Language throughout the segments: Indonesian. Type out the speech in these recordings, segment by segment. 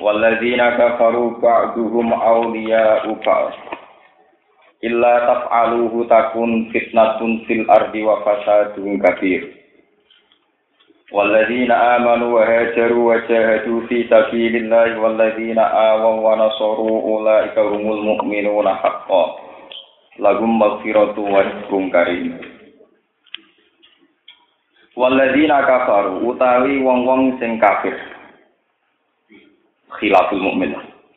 والذين كفروا بعضهم أولياء بعض إلا تفعلوه تكون فتنة في الأرض وفساد كبير والذين آمنوا وهاجروا وجاهدوا في سبيل الله والذين آووا ونصروا أولئك هم المؤمنون حقا لهم مغفرة ورزق كريم والذين كفروا utawi wong-wong sing kafir khilaful mukmin.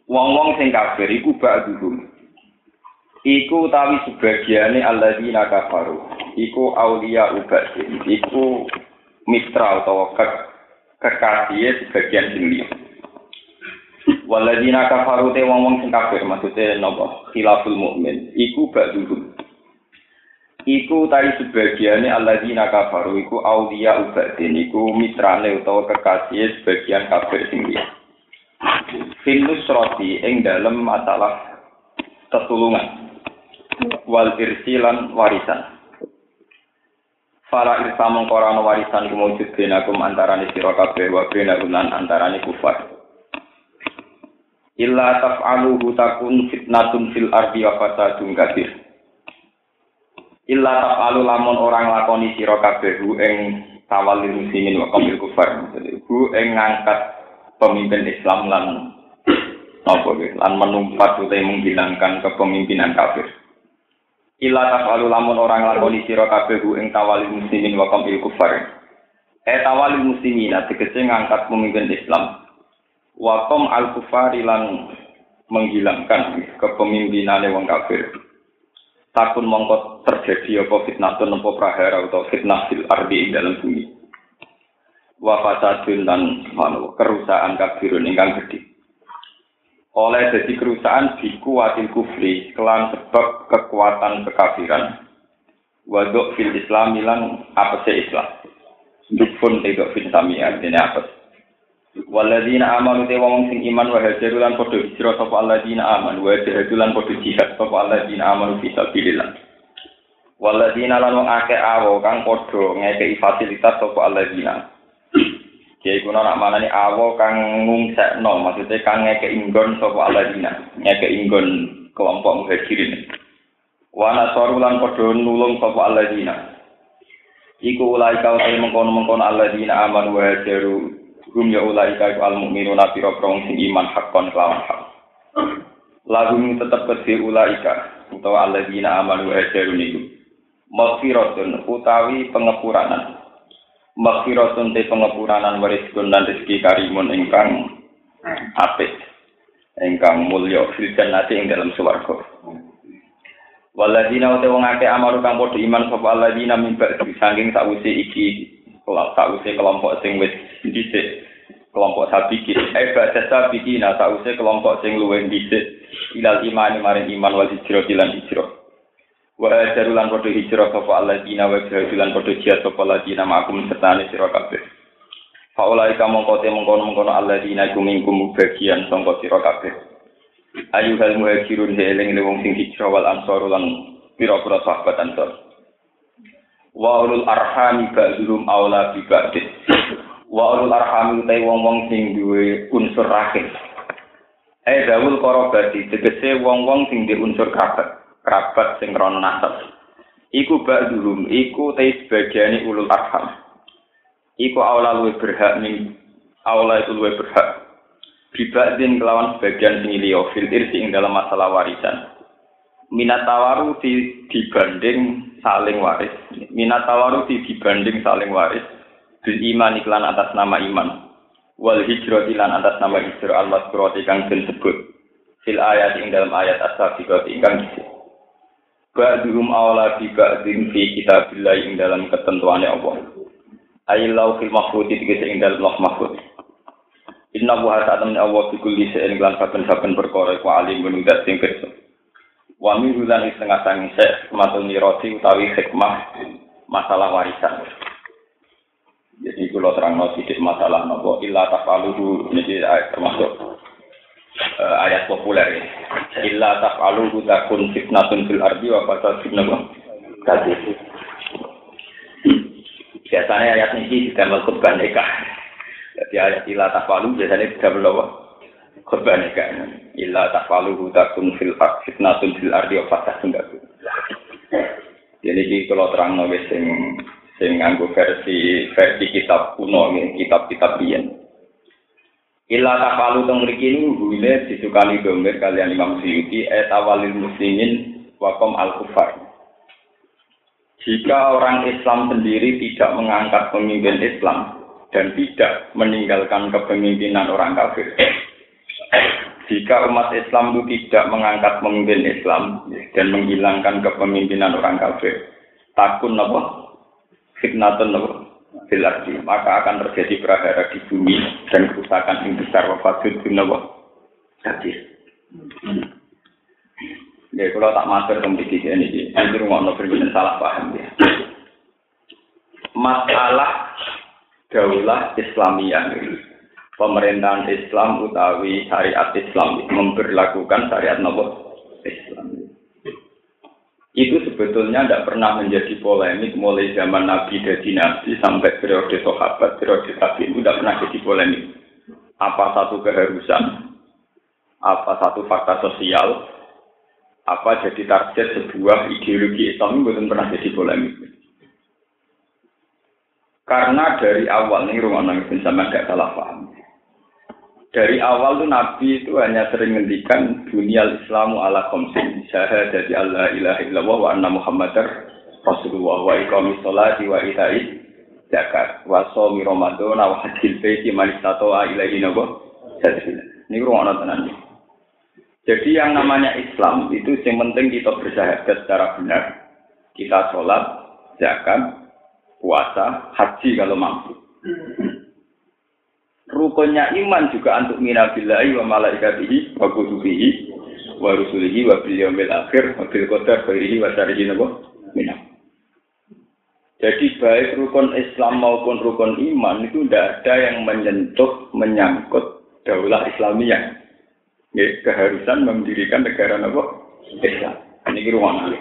Wong-wong sing kafir iku ba'dhum. Iku utawi sebagiane alladzina kafaru. Iku aulia ubadin. Iku mitra utawa ke kekasih sebagian sing liya. Waladina kafaru te wong-wong sing kafir maksudnya napa? Khilaful mukmin. Iku ba'dhum. Iku tadi sebagiannya alladzina kafaru iku aulia ubadin. Iku mitrane utawa kekasih sebagian kafir sing liya. Finus roti ing dalam masalah tetulungan wal irsilan warisan. Fala irsa mengkorano warisan kumujud benakum antarani sira kabeh wa benakum lan antarani kufar. Illa taf'aluhu takun fitnatun fil ardi wa fasadun kabir. Illa taf'alu lamun orang lakoni sira kabeh ing tawalil muslimin wa kufar. Hu ing ngangkat pemimpin Islam lan gitu, lan menumpat utai menghilangkan kepemimpinan kafir. Ila tafalu lamun orang lakoni sira kabeh ing tawali muslimin wa qamil kufar. Eh tawali muslimin tegese ngangkat pemimpin Islam. Wa al kufari lan menghilangkan kepemimpinan wong kafir. Takun mongko terjadi apa fitnah tun apa prahara atau fitnah fil ardi dalam bumi wa fasadun lan kerusakan kabirun ingkang gedhe. Oleh jadi kerusakan bikuatil kufri kelan sebab kekuatan kekafiran. Waduk fil Islam lan apa sih Islam? Dukun tidak fil sami artinya apa? Waladina amanu te wong sing iman wa hajaru lan padha hijrah sapa alladzina amanu wa jahadu lan padha jihad sapa alladzina amanu fi sabilillah. Waladina lan wong akeh awo kang padha ngekeki fasilitas sapa alladzina Kiai kuno nak mana nih awo kang ngungsekno, maksudnya kang ngeke inggon sopo aladina, ngeke inggon kelompok muhajirin. Wana sorulan podo nulung sopo aladina. Iku ulai kau tay mengkono mengkono aladina aman wa hajaru hum ya ulai kau al mukminuna piro prong sing iman hakon kelawan hak. Lagum tetap kesi ulai kau aladina aman wa hajaru niku. Maghfiratun utawi pengepuranan Maghfiratun te pengepuranan wariskun dan rezeki karimun ingkang apik ingkang mulya fil jannati ing dalam swarga. Waladina uta wong akeh amaru kang padha iman sapa alladzina min ba'di saking sawise iki sawise kelompok sing wis dhisik kelompok sabiki eh ba'da sabiki nah sawise kelompok sing luwih dhisik ilal imani maring iman wal hijrah lan hijrah. Wa hajaru lan padha hijrah sapa alladzina wa jahadu lan padha jihad sapa alladzina ma'akum sertane sira kabeh. Faulai kamu kote mengkono mengkono alladzina iku mingkum bagian sangka sira kabeh. Ayu hal muhajirun heling wong sing hijrah wal ansor lan pira-pira sahabat ansor Wa ulul arhami ba'dhum aula bi ba'd Wa ulul arhami utai wong-wong sing duwe unsur rahim Eh dawul korobati tegese wong-wong sing duwe unsur kerabat kerabat sing krana nasab. Iku ba'dhum, iku te sebagiane ulul arham. Iku aula luwe berhak ning aula itu luwe berhak. Bibadin kelawan sebagian sing liya fil irsi ing dalam masalah warisan. Minat tawaru di, dibanding saling waris. Minat tawaru di, dibanding saling waris. Bil iman iklan atas nama iman. Wal hijrah ilan atas nama hijrah al-maskurah kang disebut. Fil ayat ing dalam ayat as-sabiqat ingkang disebut. Ba'dhum awla bi ba'dhin fi kitabillah ing dalam ketentuannya Allah. Ailau fil mahfud iki ing dalam loh mahfud. Inna wa ta'ala Allah bi kulli shay'in lan saben-saben perkara iku alim menudat sing pirsa. Wa min hulan setengah sangi sek matul niroti utawi hikmah masalah warisan. Jadi kalau terang sedikit masalah nopo illa tafaluhu ini termasuk uh, ayat populer ya. Illa tafaluhu takun fitnatun fil ardi wa fasadun nopo. Biasanya ayat ini tidak melakukan nikah. Jadi ayat ila tafalu biasanya tidak berlawa korban kan. Ila tafalu takun fil fitnatun fil ardi wa fasadun Jadi di kalau terang nabi sing sing nganggo versi versi kitab kuno kitab-kitab biyen. Ila tafalu teng mriki niku gune disukani domir kalian Imam Suyuti et awalil muslimin wakom al kufar. Jika orang Islam sendiri tidak mengangkat pemimpin Islam, dan tidak meninggalkan kepemimpinan orang kafir. Jika umat Islam itu tidak mengangkat pemimpin Islam dan menghilangkan kepemimpinan orang kafir, takun nopo fitnatun nopo bilardi, maka akan terjadi prahara di bumi dan kerusakan yang besar. Wafat nopo hadir. Ya, kalau tak masuk ke memiliki ini, ini rumah nopo salah paham ya. Masalah daulah Islamiyah. Pemerintahan Islam utawi syariat Islam memperlakukan syariat nopo? Islam itu sebetulnya tidak pernah menjadi polemik mulai zaman Nabi dan Nabi sampai periode sahabat periode tabi itu tidak pernah jadi polemik. Apa satu keharusan? Apa satu fakta sosial? Apa jadi target sebuah ideologi Islam? Itu belum pernah jadi polemik. Karena dari awal nih rumah nangis sama gak salah paham. Dari awal tuh Nabi itu hanya sering ngendikan dunia Islamu ala komsin jadi Allah ilaha illallah wa anna Muhammadar Rasulullah wa iqami sholati wa itai zakat wa shomi ramadan wa hajjil baiti man ilaihi nabo Ini rumah tenan Jadi yang namanya Islam itu yang penting kita bersahabat secara benar. Kita sholat, zakat, puasa, haji kalau mampu. Rukunnya iman juga untuk minabillahi wa malaikatihi wa kutubihi wa rusulihi wa bil akhir wa bil qadar wa syarrihi minam. Jadi baik rukun Islam maupun rukun iman itu tidak ada yang menyentuh, menyangkut daulah Islamiyah. Ya, keharusan mendirikan negara apa? Islam. Ini rumah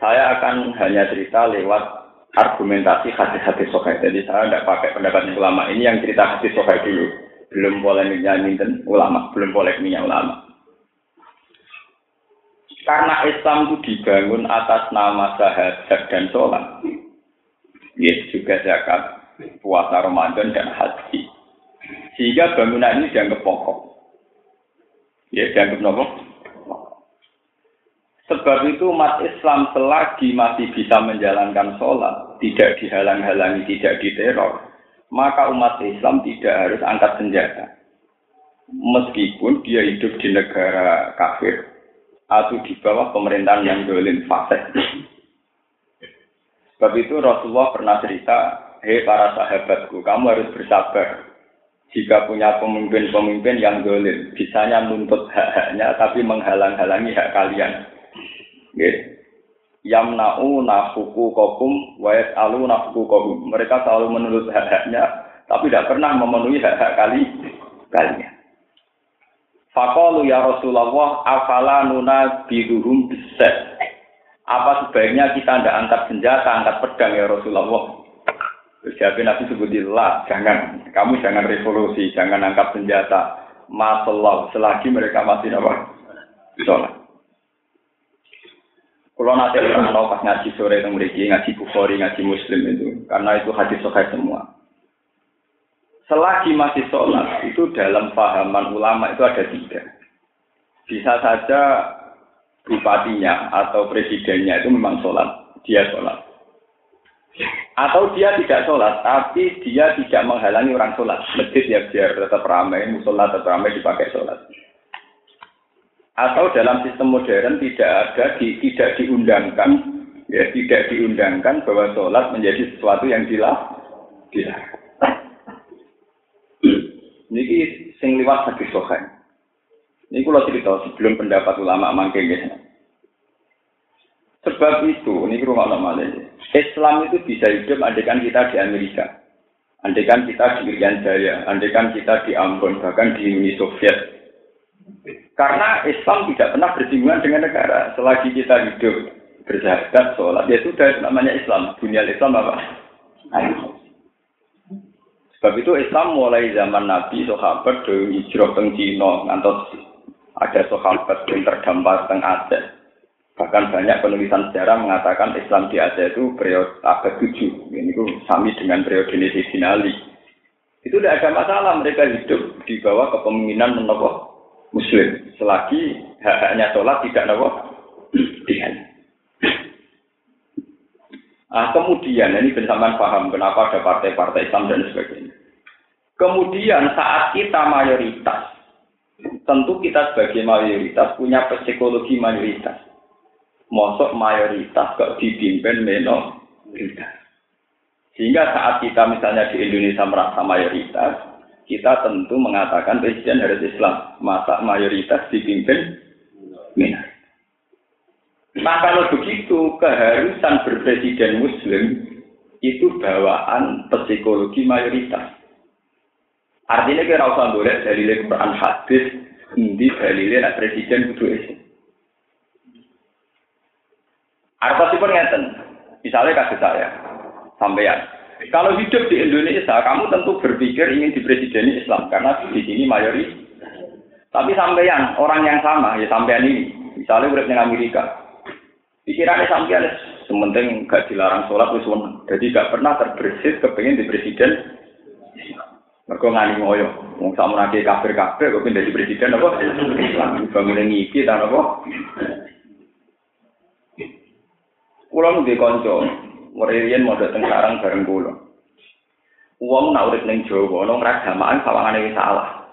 Saya akan hanya cerita lewat argumentasi hadis-hadis sokai. Jadi saya tidak pakai pendapat ulama ini yang cerita hadis sokai dulu. Belum polemiknya dan ulama, belum polemiknya ulama. Karena Islam itu dibangun atas nama syahadat dan sholat. Yes, juga zakat, puasa Ramadan dan haji. Sehingga bangunan ini dianggap pokok. Ya, dianggap nomor Sebab itu umat Islam selagi masih bisa menjalankan sholat, tidak dihalang-halangi, tidak diteror, maka umat Islam tidak harus angkat senjata. Meskipun dia hidup di negara kafir atau di bawah pemerintahan yang dolim fasik. Sebab itu Rasulullah pernah cerita, hei para sahabatku, kamu harus bersabar. Jika punya pemimpin-pemimpin yang dolim, bisanya nuntut hak-haknya tapi menghalang-halangi hak kalian Yamna'u nafuku kokum wa yas'alu nafuku kokum. Mereka selalu menurut hak-haknya, tapi tidak pernah memenuhi hak-hak kali kalian. Fakalu ya Rasulullah, afala nuna biduhum biset. Apa sebaiknya kita tidak angkat senjata, angkat pedang ya Rasulullah? Terus Nabi sebutillah, jangan. Kamu jangan revolusi, jangan angkat senjata. Masalah, selagi mereka masih apa? Sholat. Kalau nanti tahu pas ngaji sore itu mereka ngaji bukhari, ngaji muslim itu, karena itu hadis sokai semua. Selagi masih sholat, itu dalam pahaman ulama itu ada tiga. Bisa saja bupatinya atau presidennya itu memang sholat, dia sholat. Atau dia tidak sholat, tapi dia tidak menghalangi orang sholat. Masjid ya biar tetap ramai, musola tetap ramai dipakai sholat atau dalam sistem modern tidak ada di, tidak diundangkan ya tidak diundangkan bahwa sholat menjadi sesuatu yang dilah dilarang. Ini riwayat hadis sahih. Ini kalau cerita sebelum pendapat ulama mangke guys. Sebab itu, ini rumah ulama Islam itu bisa hidup andekan kita di Amerika. Andekan kita di Irian Jaya, andekan kita di Ambon, bahkan di Uni Soviet. Karena Islam tidak pernah bersinggungan dengan negara. Selagi kita hidup berzakat, sholat, ya sudah namanya Islam. Dunia Islam apa? Ayo. Sebab itu Islam mulai zaman Nabi, sahabat dari hijrah ke Cina, ngantos ada sahabat yang terdampar teng Aceh. Bahkan banyak penulisan sejarah mengatakan Islam di Aceh itu periode abad 7. Ini itu sami dengan periode Sinali. Itu tidak ada masalah mereka hidup di bawah kepemimpinan menokoh Muslim. Selagi hak-haknya sholat tidak nopo dengan. Ah, kemudian ini bersamaan paham kenapa ada partai-partai Islam dan sebagainya. Kemudian saat kita mayoritas, tentu kita sebagai mayoritas punya psikologi mayoritas. Mosok mayoritas kok dipimpin minoritas. Sehingga saat kita misalnya di Indonesia merasa mayoritas, kita tentu mengatakan presiden harus Islam. Masa mayoritas dipimpin minoritas. Nah kalau begitu, keharusan berpresiden muslim itu bawaan psikologi mayoritas. Artinya kira usah boleh dalilnya Quran hadis, ini dalilnya presiden kudu Islam. pun ngeten. Misalnya kasih saya, sampean. Kalau hidup di Indonesia, kamu tentu berpikir ingin dipresideni Islam karena di sini mayoritas. Tapi sampean, orang yang sama, ya sampean ini, misalnya udah di Amerika, pikirannya sampean sementing gak dilarang sholat wis Jadi gak pernah terbersit kepengen di presiden mereka ngani ngoyo. Wong sama nake kafir-kafir kok pindah di presiden apa? Islam bangun ngipi ta apa? Kulo nu kanca, Muriyen mau dateng sarang bareng kulo. Wong nak urip ning Jawa, nang ragamaan sawangane wis salah.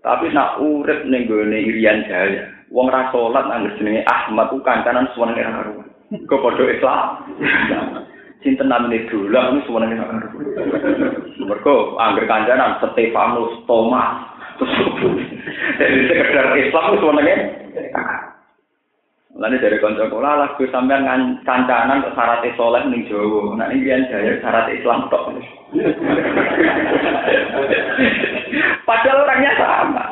Tapi nak urip ning gone Irian Jaya, wong ra salat nang jenenge Ahmad ku kancanan suwane ra karuan. Kok padha Islam. Sinten namine dolan wis suwane ra karuan. Mergo angger kancanan Stefanus Thomas. Dari sekedar Islam itu sebenarnya. Lalu dari konco kula lah gue sampean kancanan syarat soleh ning Jawa. Nah ini biar jaya syarat Islam tok. Padahal orangnya sama.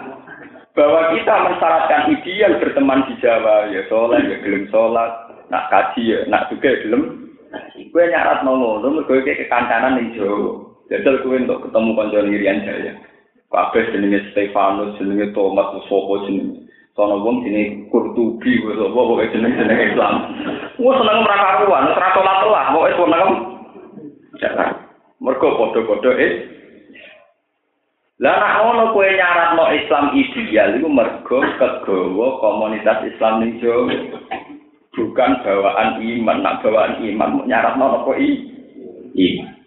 Bahwa kita mensyaratkan ideal berteman di Jawa, ya soleh, ya gelem sholat, nak kaji ya, nak juga ya gelem. Gue nyarat mau ngono, gue kayak kekancanan ning Jawa. Jajal kowe untuk ketemu kanca Irian Jaya. Kabeh jenenge Stefanus, jenenge Thomas, sapa jenenge. Sono wong jenenge Kurtubi, sapa pokoke jeneng-jeneng Islam. Wong seneng ora karuan, ora salat lah, pokoke seneng. Jangan. Mergo padha-padha eh lah nak ngono kowe nyaratno Islam ideal iku mergo kegawa komunitas Islam ning Jawa. Bukan bawaan iman, nak bawaan iman nyaratno apa i? Iman.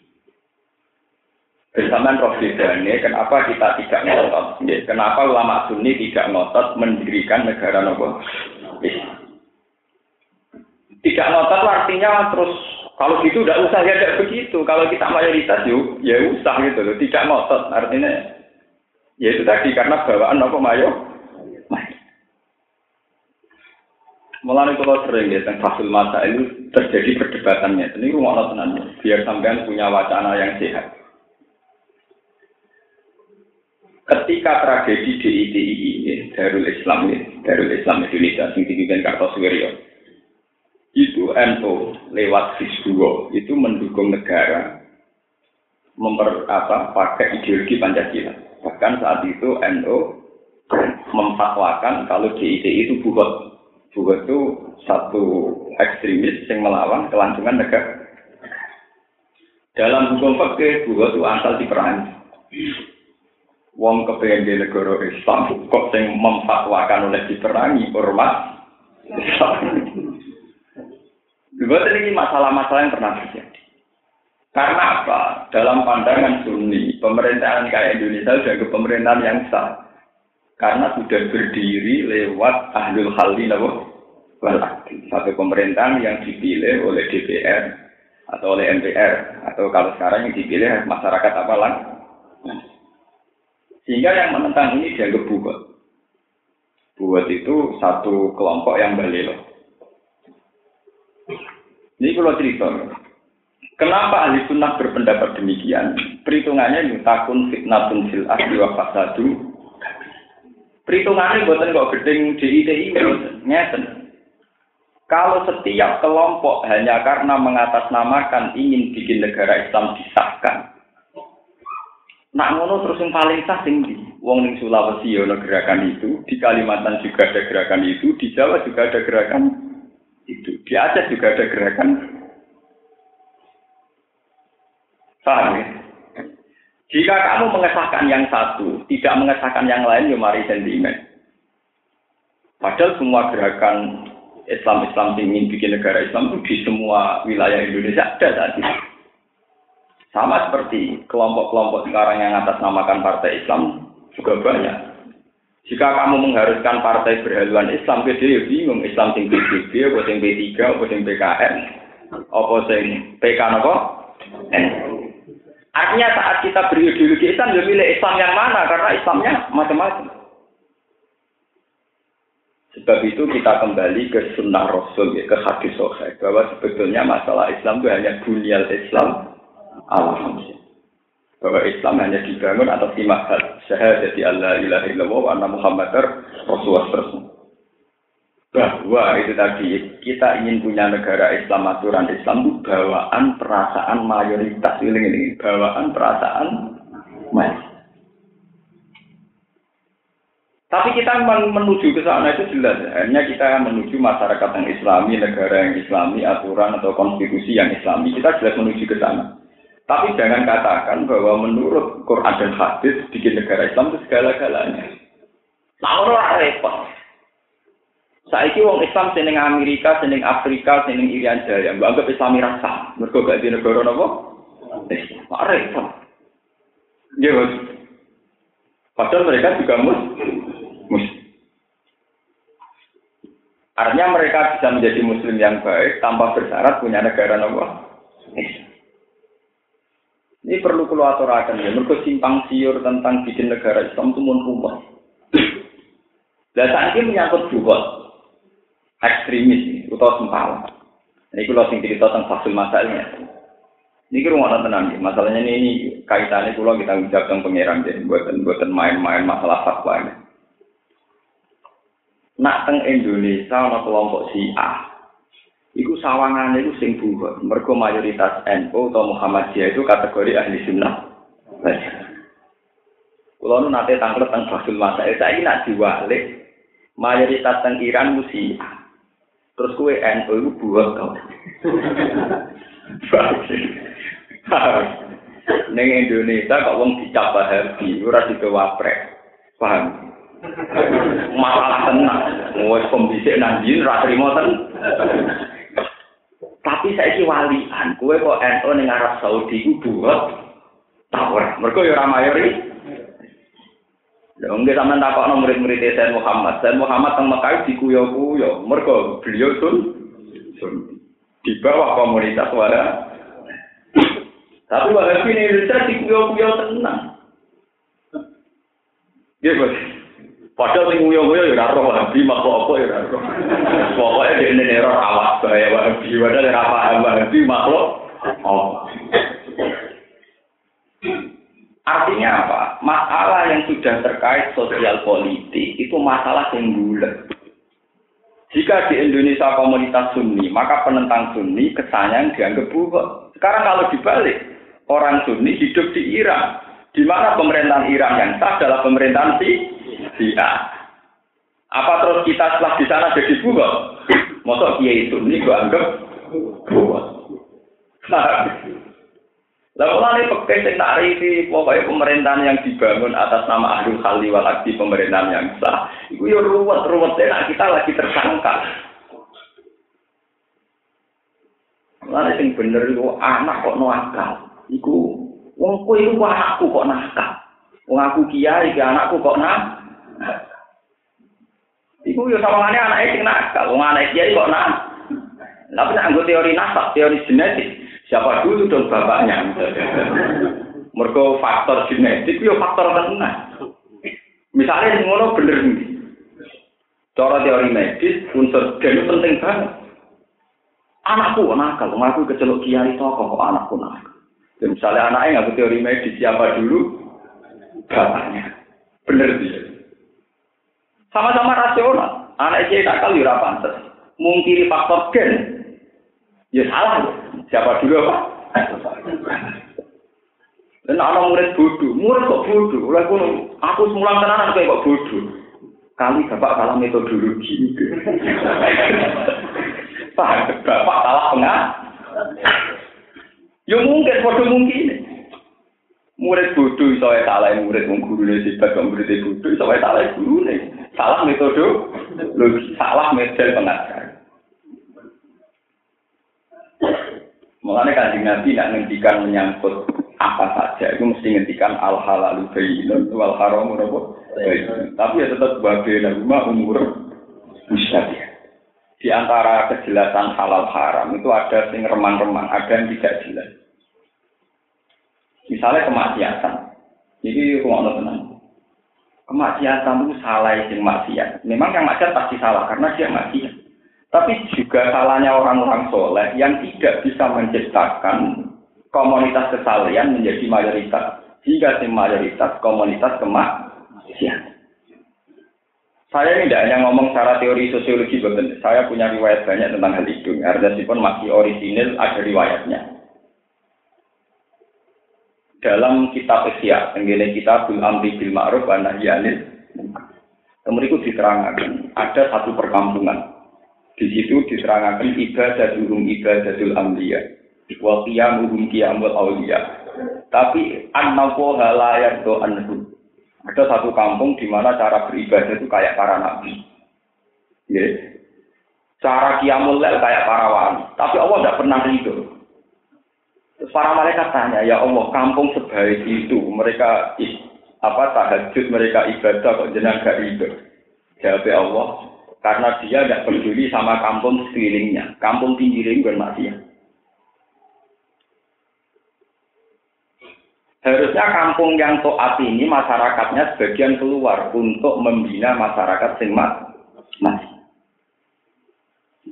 Bersamaan roh bedanya, kenapa kita tidak ngotot? Kenapa ulama sunni tidak ngotot mendirikan negara nopo? Tidak ngotot artinya terus kalau gitu tidak usah ya tidak begitu. Kalau kita mayoritas yuk, ya usah gitu loh. Tidak ngotot artinya ya itu tadi karena bawaan nopo mayo. Mulai kalau sering ya tentang masa itu terjadi perdebatannya. Ini rumah tenan biar sampean punya wacana yang sehat. Ketika tragedi DITI ini, Darul Islam ini, Darul Islam Indonesia, yang dipimpin Kartosuwiryo, itu NU lewat Fisbuwo itu mendukung negara memper apa pakai ideologi Pancasila. Bahkan saat itu NU memfatwakan kalau DITI itu buat buat itu satu ekstremis yang melawan kelangsungan negara. Dalam hukum fakir buat itu asal diperangi wong kepengen di negara Islam kok sing memfatwakan oleh diperangi ormas Islam. ini masalah-masalah yang pernah terjadi. Karena apa? Dalam pandangan Sunni, pemerintahan kayak Indonesia sudah ke pemerintahan yang sah. Karena sudah berdiri lewat ahlul halli Satu pemerintahan yang dipilih oleh DPR atau oleh MPR atau kalau sekarang yang dipilih masyarakat apa lagi? Sehingga yang menentang ini dianggap buat. Buat itu satu kelompok yang balelo. Ini kalau cerita. Kenapa ahli sunnah berpendapat demikian? Perhitungannya yutakun fitnatun fil asli wa fasadu. Perhitungannya buatan kok gedeng DITI ngeten. Kalau setiap kelompok hanya karena mengatasnamakan ingin bikin negara Islam disahkan, Nak ngono terus yang paling sah sing di Wong ning Sulawesi ya gerakan itu, di Kalimantan juga ada gerakan itu, di Jawa juga ada gerakan itu, di Aceh juga ada gerakan. Paham ya? Jika kamu mengesahkan yang satu, tidak mengesahkan yang lain, ya mari sentimen. Padahal semua gerakan Islam-Islam ingin bikin negara Islam itu di semua wilayah Indonesia ada tadi. Sama seperti kelompok-kelompok sekarang yang atas namakan partai Islam juga banyak. Jika kamu mengharuskan partai berhaluan Islam, dia bingung Islam sing PBB, apa sing P3, apa sing PKN, apa sing PK apa? Artinya saat kita berideologi Islam, ya milih Islam yang mana? Karena Islamnya macam-macam. Sebab itu kita kembali ke sunnah Rasul, ya, ke hadis sahih bahwa sebetulnya masalah Islam itu hanya bunyal Islam Alhamdulillah. Bahwa Islam hanya dibangun atas lima hal. Syahadat Allah ilaha illallah wa anna muhammadar rasulullah bahwa itu tadi kita ingin punya negara Islam aturan Islam itu bawaan perasaan mayoritas ini bawaan perasaan mayoritas. Tapi kita menuju ke sana itu jelas. Hanya kita menuju masyarakat yang Islami, negara yang Islami, aturan atau konstitusi yang Islami. Kita jelas menuju ke sana. Tapi jangan katakan bahwa menurut Quran dan hadis bikin negara Islam itu segala-galanya. Nah, orang repot. Saiki wong Islam seneng Amerika, seneng Afrika, seneng Irian Jaya, mbak anggap Islami rasa. Mereka gak di negara apa? Pak repot. Ya, mas. Padahal mereka juga mus, mus. Artinya mereka bisa menjadi muslim yang baik tanpa bersyarat punya negara apa? Ini perlu keluar aturakan ya. Mereka simpang siur tentang bikin negara Islam itu mun rumah. Dan saat ini menyangkut juga ekstremis atau sempala. Ini kalau sing cerita tentang fasil masalahnya. Ini kira mau tenang ya. Masalahnya ini, ini kaitannya kalau kita ucap tentang pangeran jadi buatan buatan main-main masalah fatwa ini. Nak teng Indonesia ada kelompok si A Iku sawangan itu sing buhut. Mergo mayoritas NU atau Muhammadiyah itu kategori ahli sunnah. Kalau nu nate tangklet tentang Fasul Masa, saya ini nak diwalik mayoritas teng Iran musi. Terus kue NU itu buat kau. Neng Indonesia kok wong dicap Wahabi, ora dikewaprek. Paham? Masalah tenang. Wes pembisik nang ra trimo Tapi saya ini walian, kue kok NU ning Arab Saudi ku buat tawar. Mereka ya ora mayori. Ya nggih sampean takokno murid-murid Sayyid Muhammad. Sayyid Muhammad teng Mekah dikuyo-kuyo. Mereka beliau sun sun di bawah komunitas wara. Tapi Wahabi ini Indonesia dikuyo-kuyo tenang. Ya, Bos. Padahal sing nguyo-nguyo ya ora roh Wahabi makhluk apa ya ora roh. Pokoke dene ora awak bahaya Wahabi padahal ora paham Wahabi makhluk oh. Artinya apa? Masalah yang sudah terkait sosial politik itu masalah yang bulat. Jika di Indonesia komunitas Sunni, maka penentang Sunni kesannya dianggap bulat. Sekarang kalau dibalik, orang Sunni hidup di Iran, di mana pemerintahan Iran yang sah adalah pemerintahan si dia. Apa terus kita setelah di sana jadi? Masa kiai itu ini gua anggap bugot. Lalu mulai pakai sing tarifi pokoknya pemerintahan yang dibangun atas nama Ahlul Khalli wal pemerintahan yang sah. Itu ya ruwet ruwet nah kita lagi tersangka. Lalu sing bener itu anak kok nakal. Iku wong kowe iku anakku kok nakal. Wong aku kiai, anakku kok nakal. Iku yo sawangane anake sing nakal, wong anak kiai kok nak. Tapi nek anggo teori nasab, teori genetik, siapa dulu dong bapaknya. Mergo faktor genetik yo faktor tenan. Misalnya ngono bener nih. Cara teori medis, unsur gen penting banget. Anakku nakal, aku kecelok kiai toko kok anakku nakal. Dan misalnya anaknya nggak teori medis siapa dulu? Bapaknya. Bener dia. Sama-sama rasional. Anak kiai nakal ya pantas. Mungkin faktor gen. Ya salah. Siapa dulu apa? Dan anak murid bodoh, murid kok bodoh. Oleh aku, aku semula tenanan kayak kok bodoh. Kali bapak salah metodologi. Pak, bapak salah pengah. Ya mungkin, bodoh mungkin. Murid bodoh wae salah murid wong gurune sifat murid bodoh wae salah gurune. Salah metode salah model pengajar. Mulane kanjeng Nabi nak ngendikan menyangkut apa saja itu mesti ngendikan al halalu bayyinun wal haram Tapi ya tetap sebagai nama umur musyabih. Di antara kejelasan halal haram itu ada sing remang-remang, ada yang tidak jelas. Misalnya kemaksiatan. Jadi rumah tenang. Kemaksiatan itu salah yang maksiat. Memang yang maksiat pasti salah karena dia maksiat. Tapi juga salahnya orang-orang soleh yang tidak bisa menciptakan komunitas kesalahan menjadi mayoritas. Hingga si mayoritas komunitas kemaksiatan. Saya tidak hanya ngomong secara teori sosiologi. Saya punya riwayat banyak tentang hal itu. Meskipun masih orisinil, ada riwayatnya. Dalam kitab Isya, tenggine kita Bil Amri Bil Ma'ruf wa Nahyanil, kemudian diterangkan ada satu perkampungan. Di situ diterangkan ibadatul ibadatul amliya wa qiyamuhum qiyamul awliya. Tapi annahu la yardo anhu. Ada satu kampung di mana cara beribadah itu kayak para nabi. Ya. Cara qiyamul kayak para wali. Tapi Allah tidak pernah ridho. Terus para malaikat tanya, ya Allah, kampung sebaik itu, mereka apa tahajud, mereka ibadah kok jenang gak ridho. Jawab Allah, karena dia tidak peduli sama kampung sekelilingnya. Kampung pinggirin bukan maksiat. Harusnya kampung yang toat ini masyarakatnya sebagian keluar untuk membina masyarakat sing masih.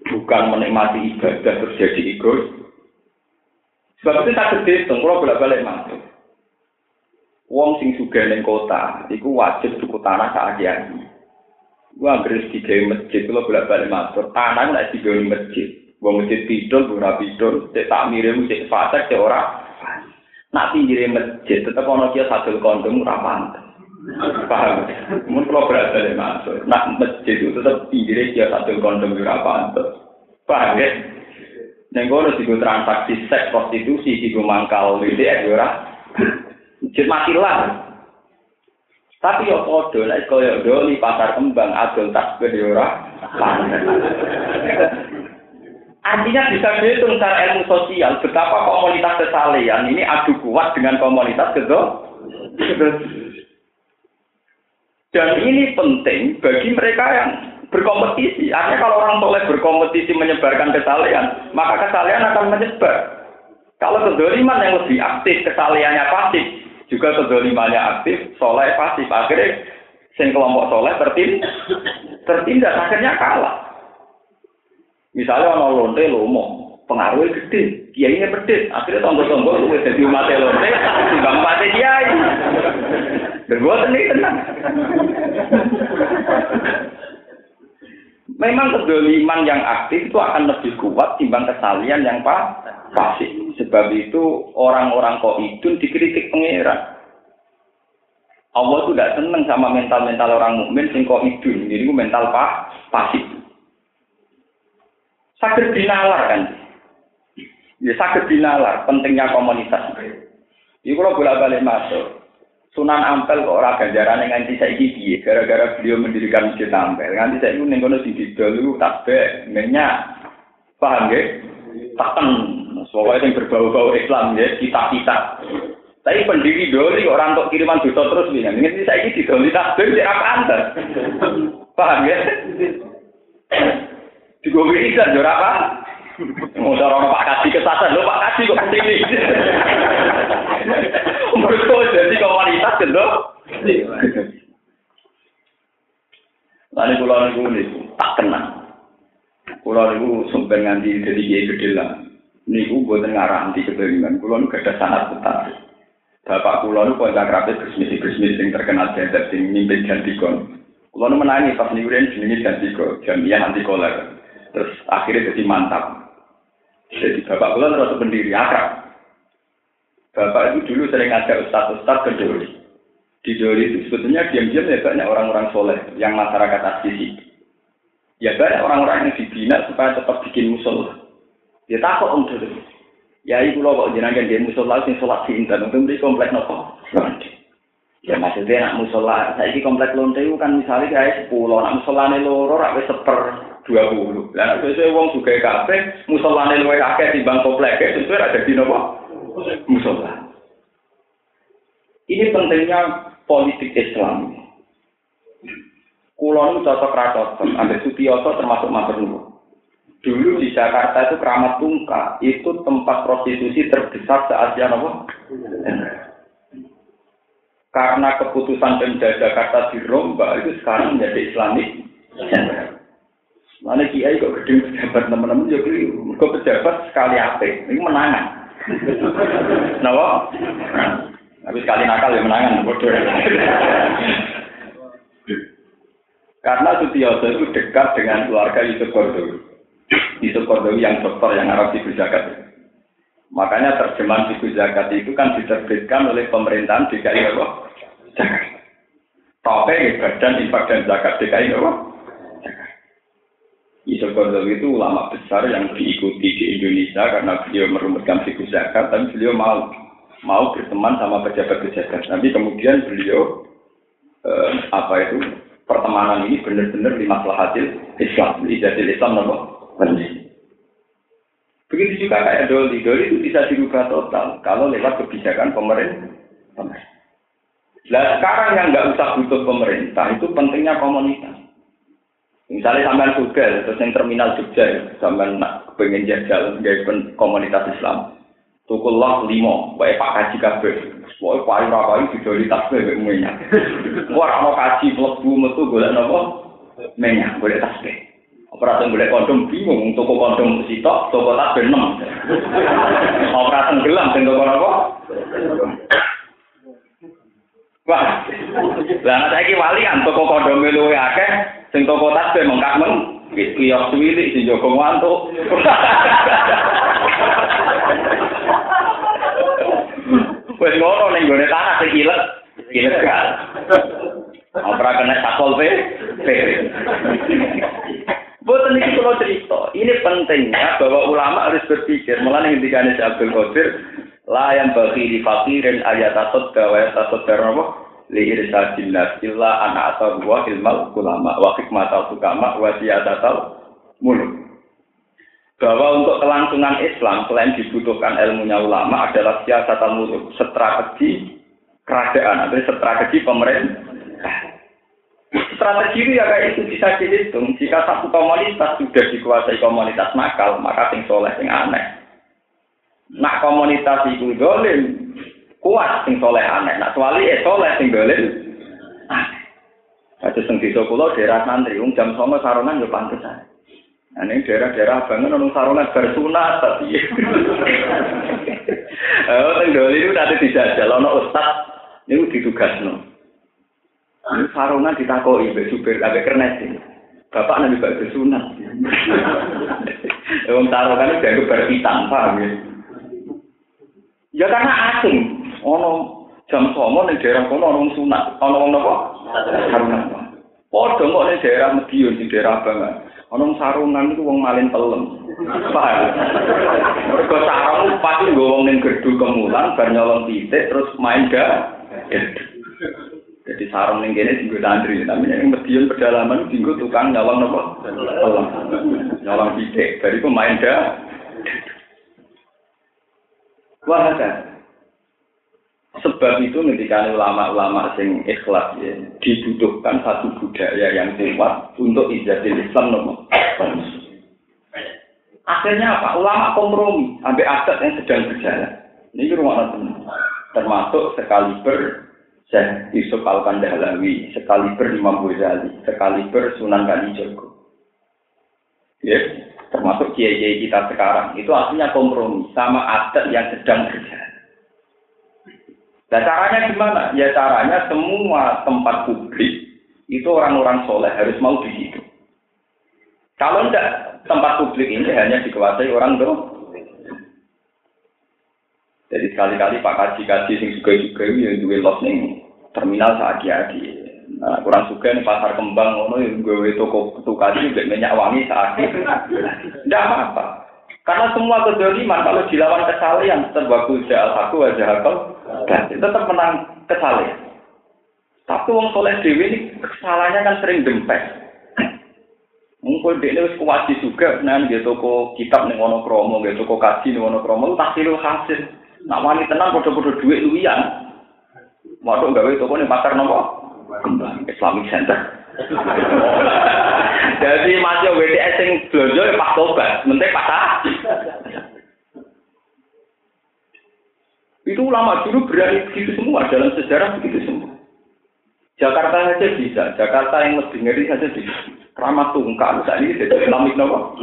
Bukan menikmati ibadah terus jadi egois. Sebab itu tak gede, kalau bolak-balik masuk. Wong sing sugih ning kota, iku wajib tuku tanah sak aki-aki. Gua anggere digawe masjid, kalau bolak-balik masuk, tanah nek digawe masjid. Wong masjid pidol, ora pidol, cek tak mirip, cek fasek, cek ora. Nak pinggire masjid tetep ana kia sadul kondom ora pantes. Paham? Mun kalau berada di masuk, nak masjid itu tetap pinggirnya dia sadul kondom ora pantes. Paham ya? Neng kono digo transaksi seks prostitusi digo mangkal WDR ora. Masjid matilah. Tapi yo padha nek koyo doli pasar kembang adol tasbih ora pantes. Artinya bisa dihitung secara ilmu sosial betapa komunitas kesalehan ini adu kuat dengan komunitas gitu. Dan ini penting bagi mereka yang berkompetisi. Artinya kalau orang soleh berkompetisi menyebarkan kesalehan, maka kesalehan akan menyebar. Kalau kedoliman yang lebih aktif, kesalehannya pasif, juga kedolimannya aktif, soleh pasif. Akhirnya sing kelompok soleh tertindas, tertindas akhirnya kalah. Misalnya orang lonte lomo, pengaruhnya gede, kiai ini pedes, akhirnya tonggo-tonggo lu jadi umat lonte, timbang mati kiai. Dan gue tenang. Memang kedoliman yang aktif itu akan lebih kuat timbang kesalian yang pasif. Sebab itu orang-orang kok itu dikritik pangeran. Allah itu tidak senang sama mental-mental orang mukmin sing kok idun, jadi mental pak pasif. Sakit dinalar kan? Ya sakit dinalar, pentingnya komunitas. Ini kalau bolak balik masuk. Sunan Ampel kok ora ganjarane nganti saiki piye gara-gara beliau mendirikan Masjid Ampel. Nganti saiki ning kono didol iku tasbih, minyak. Paham nggih? Taken. Soalnya yang berbau-bau Islam ya, kita-kita. Tapi pendiri doli orang untuk kiriman dosa terus nih. Ini saya ini didoli tasbih, tidak pantas. Paham ya? Digowe izan yo apa? Mau orang Pak Kaji kesasar, lo Pak Kaji kok ke sini. Mereka jadi komunitas gitu. Lalu pulau niku niku tak kenal. Pulau niku sumpah nganti jadi kiai gede lah. Niku buat ngarah anti kebelingan. Pulau niku ada sangat betah. Bapak pulau niku kontak rapi bersmisi bersmisi yang terkenal jadi sing mimpin jantikon. Pulau niku menangi pas niku dia jenenge jantiko jamiah anti koler. Terus akhirnya jadi mantap. Jadi bapak pulau terus pendiri akrab. Bapak itu dulu sering ngajak ustaz-ustaz ke Dori. Di Dori itu sebetulnya diam-diam ya banyak orang-orang soleh yang masyarakat asli. Ya banyak orang-orang yang dibina supaya tetap bikin musola. Dia takut om Dori. Ya ibu lo kok jenengan dia musola sing sholat di intan untuk di komplek nopo. Ya maksudnya nak musola, saya ini komplek lonte itu kan misalnya kayak sepuluh, nak musola ini loro, rak seper dua puluh. Dan sesuai uang juga kafe, musola ini luwe kakek di bang komplek, sesuai ada di nopo musola. Ini pentingnya politik Islam. Kulon cocok cocok, ambil Sutioso termasuk Mas Dulu di Jakarta itu keramat tungka, itu tempat prostitusi terbesar se Asia apa? Karena keputusan Pemda Jakarta dirombak itu sekarang menjadi Islamik. Mana kiai kok gede pejabat teman-teman ya kok pejabat sekali apa? Ini menangan. Kenapa? Tapi sekali nakal ya menangan, bodoh. Karena Sutioso itu dekat dengan keluarga Yusuf Kordowi. Yusuf Kordowi yang dokter yang Arab di Zakat. Makanya terjemahan di Zakat itu kan diterbitkan oleh pemerintahan DKI Jakarta. Tapi badan infak dan zakat DKI Jakarta. Yusuf Qardawi itu ulama besar yang diikuti di Indonesia karena beliau merumuskan fikih zakat, tapi beliau mau mau berteman sama pejabat-pejabat. Tapi kemudian beliau eh, apa itu pertemanan ini benar-benar lima hasil Islam, jadi Islam nopo Begitu juga kayak Doli, Doli itu bisa dirubah total kalau lewat kebijakan pemerintah. Nah sekarang yang nggak usah butuh pemerintah itu pentingnya komunitas. Misalnya sampean Google, terus yang terminal Jogja, ya, sampean nak pengen jajal gaya komunitas Islam. Tukullah limo, baik Pak Kaji kabeh. Pokoknya payu rapayu video di tas bebek minyak. Wah, mau kaji mlebu metu golek napa? Minyak, golek tas bebek. Operasi golek kondom bingung, toko kondom sitok, toko tas bebek enam. Operasi gelam, sing toko napa? Wah, lah saya wali kan toko kondom luwe akeh, sing toko tas be mengkak meng, wis kiyos wilik sing jogo ngantuk. Wis ngono ning gone tanah sing ilet, ilet kan. Ora kena sakol pe. Boten iki kula cerita. Ini pentingnya bahwa ulama harus berpikir. Mulane ngendikane Abdul Qadir, la yang bagi di fakirin ayat atot gawe atot apa li irsadin nas illa ana atau wa ilmal ulama wa hikmatal tukama wa siyadatal muluk. Bahwa untuk kelangsungan Islam selain dibutuhkan ilmunya ulama adalah siasat muluk strategi kerajaan atau strategi pemerintah. Strategi itu ya kayak itu bisa dihitung. Jika satu komunitas sudah dikuasai komunitas nakal maka sing soleh sing aneh Nak komunitas itu dolim, kuat sing soleh aneh. Nak suali eh soleh sing dolim. Ada sing desa kula daerah santri, um jam songo saronan yo pantes ae. Nah, ini daerah-daerah banget nang saronan bersunat tapi. Oh, sing dolim itu nanti dijajal ana ustaz niku ditugasno. Ini sarungan ditakoi mbek supir ambek kernet. Bapak nanti bak bersunat. Wong sarungan itu dianggap berhitam, paham ya? Ya karena asing. Ono jam somo ning daerah kono ono sunat, ono wong napa? Sarungan. Padha kok ning daerah Medion di daerah Bangan. Ono sarungan itu wong malin pelem. Mergo sarung pasti nggo wong ning gerdu kemulan bar nyolong titik terus main ga. Jadi sarung ning kene dienggo santri, tapi ning Medion pedalaman dienggo tukang nyolong napa? Pelem. Nyolong titik, bariku main ga. Wah, Sebab itu ketika ulama-ulama sing ikhlas ya, dibutuhkan satu budaya yang kuat untuk ijadah Islam nomor. Akhirnya apa? Ulama kompromi sampai adat yang sedang berjalan. Ini rumah termasuk sekaliber Syekh Yusuf Al-Kandahlawi, sekaliber Imam Ghazali, sekaliber Sunan Kalijogo. Ya, termasuk kiai-kiai kita sekarang, itu artinya kompromi sama adat yang sedang berjalan. Nah caranya gimana? Ya caranya semua tempat publik itu orang-orang soleh harus mau di situ. Kalau enggak, tempat publik ini hanya dikuasai orang tuh. Jadi sekali-kali Pak Kaji-Kaji yang juga-juga yang duwe los ning terminal saat di Nah, kurang suka nih pasar kembang ngono yang gue toko tukar juga minyak wangi saat Tidak apa-apa. Karena semua kedoliman kalau dilawan kesalahan terbagus jahal aku akal dan tetap menang kesalahan. Tapi wong soleh dewi ini kesalahannya kan sering dempet. Mungkin dia ini kuat juga, nah dia toko kitab nih wono kromo, dia toko kaji nih wono kromo, tak silu hasil. Nak wani tenang bodoh-bodoh duit luian. Waduh gawe toko nih pasar nopo Islamic Center. Jadi masih WTS yang belanja ya pas tobat, mentek pasar. Itu ulama dulu berani begitu semua dalam sejarah begitu semua. Jakarta saja bisa, Jakarta yang lebih ngeri saja bisa. Keramat tungkal saat ini tidak Islamik nopo.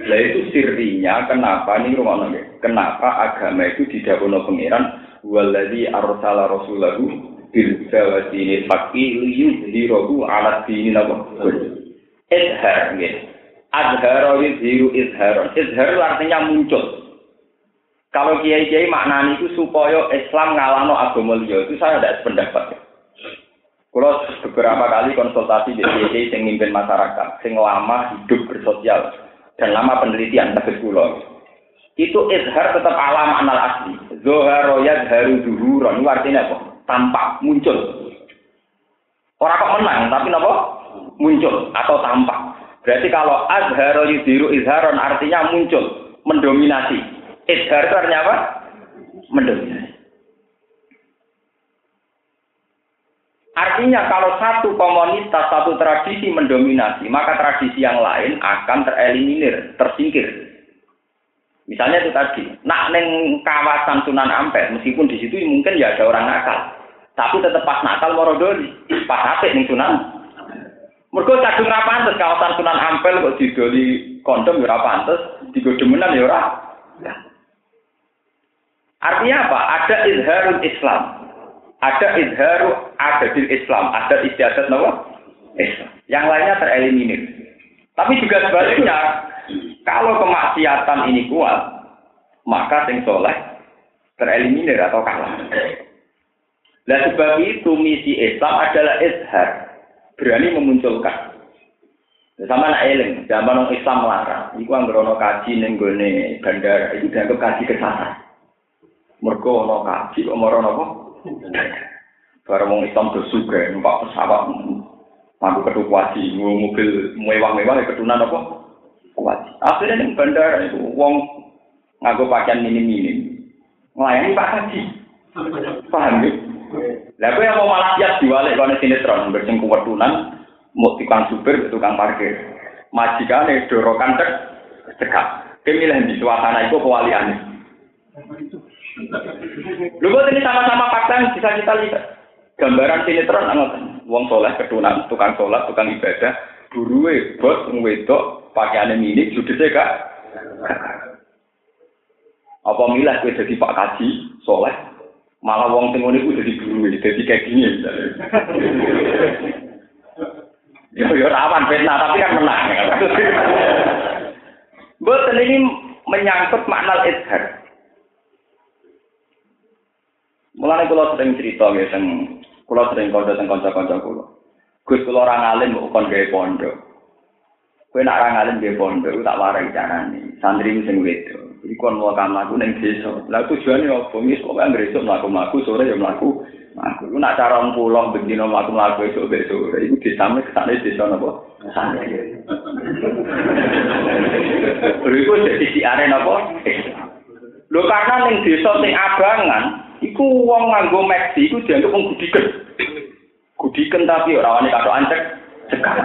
Nah itu sirinya kenapa nih rumah Kenapa agama itu didakono pangeran waladhi arsala rasulahu bil jawati fakki liyudhirahu ala dini napa? Izhar azhara yudhiru izharon izhar artinya muncul. Kalau kiai-kiai maknani itu supaya Islam ngalano agama liya itu saya tidak sependapat. Kalau beberapa kali konsultasi di kiai yang mimpin masyarakat, yang lama hidup bersosial dan lama penelitian tegas pulau itu izhar tetap ala makna asli. Zohar royat haru duhuron. Itu artinya apa? Tampak, muncul. Orang kok menang, tapi apa? Muncul atau tampak. Berarti kalau azhar yudiru izharon artinya muncul, mendominasi. Izhar itu artinya apa? Mendominasi. Artinya kalau satu komunitas, satu tradisi mendominasi, maka tradisi yang lain akan tereliminir, tersingkir. Misalnya itu tadi, nak neng kawasan Sunan Ampel, meskipun di situ mungkin ya ada orang nakal, tapi tetap pas nakal morodoli, pas apik neng Sunan. Mereka kadung ra kawasan Sunan Ampel kok didoli kondom ya ora pantes, digodemenan ya ora. Artinya apa? Ada izharul Islam. Ada izharu adadil Islam, ada istiadat nawa Islam. Yang lainnya tereliminir. Tapi juga sebaliknya, kalau kemaksiatan ini kuat, maka sing soleh tereliminir atau kalah. Nah sebab itu misi Islam adalah izhar, berani memunculkan. Sama nak eling, zaman orang Islam melarang. Iku anggerono kaji neng gone bandara, itu dianggap kaji kesasar. Mergo ono kaji kok moro apa? Barang wong Islam bersuga, numpak pesawat, mampu ketuk wajib, mobil mewah-mewah, ketunan apa? Wajib. Akhirnya nih bandara itu uang ngaku pakaian minim-minim. Melayani Pak Haji. Paham ya? Lah yang mau malah siap diwalik kalau sinetron bersing kuwetunan mau tukang supir tukang parkir. Majikane dorokan cek cekak. Kemilih di suasana itu kewaliannya. Lu ini sama-sama fakta yang bisa kita lihat. Gambaran sinetron anggotan. Wong soleh ketunan, tukang sholat, tukang ibadah, buruwe bos wedok pakaiannya minik, judulnya kak. Apa milah gue jadi Pak Kaji, soleh, malah wong tengok ini jadi guru, jadi kayak gini ya, ya rawan fitnah, tapi kan menang. Betul ini menyangkut makna izhar. Mulane kula sering cerita ya teng kula sering kanca-kanca kula. Gus kula ora ngalim kok kon gawe pondok. Kowe nak ra ngalim nggih pondok tak warai carane. Santri sing wedo. Iki kon mau kamlaku ning desa. Lah tujuane opo? Wis kok anggere esuk mlaku-mlaku sore ya mlaku. Aku nak cara pulang bendino mlaku-mlaku esuk besok sore. Iku disame kesane desa napa? Santri. Beriku jadi siare napa? Lho karena ning desa sing abangan, iku wong nganggo meksi iku dianggap wong gudiken. Gudiken tapi ora wani katok ancek cekak.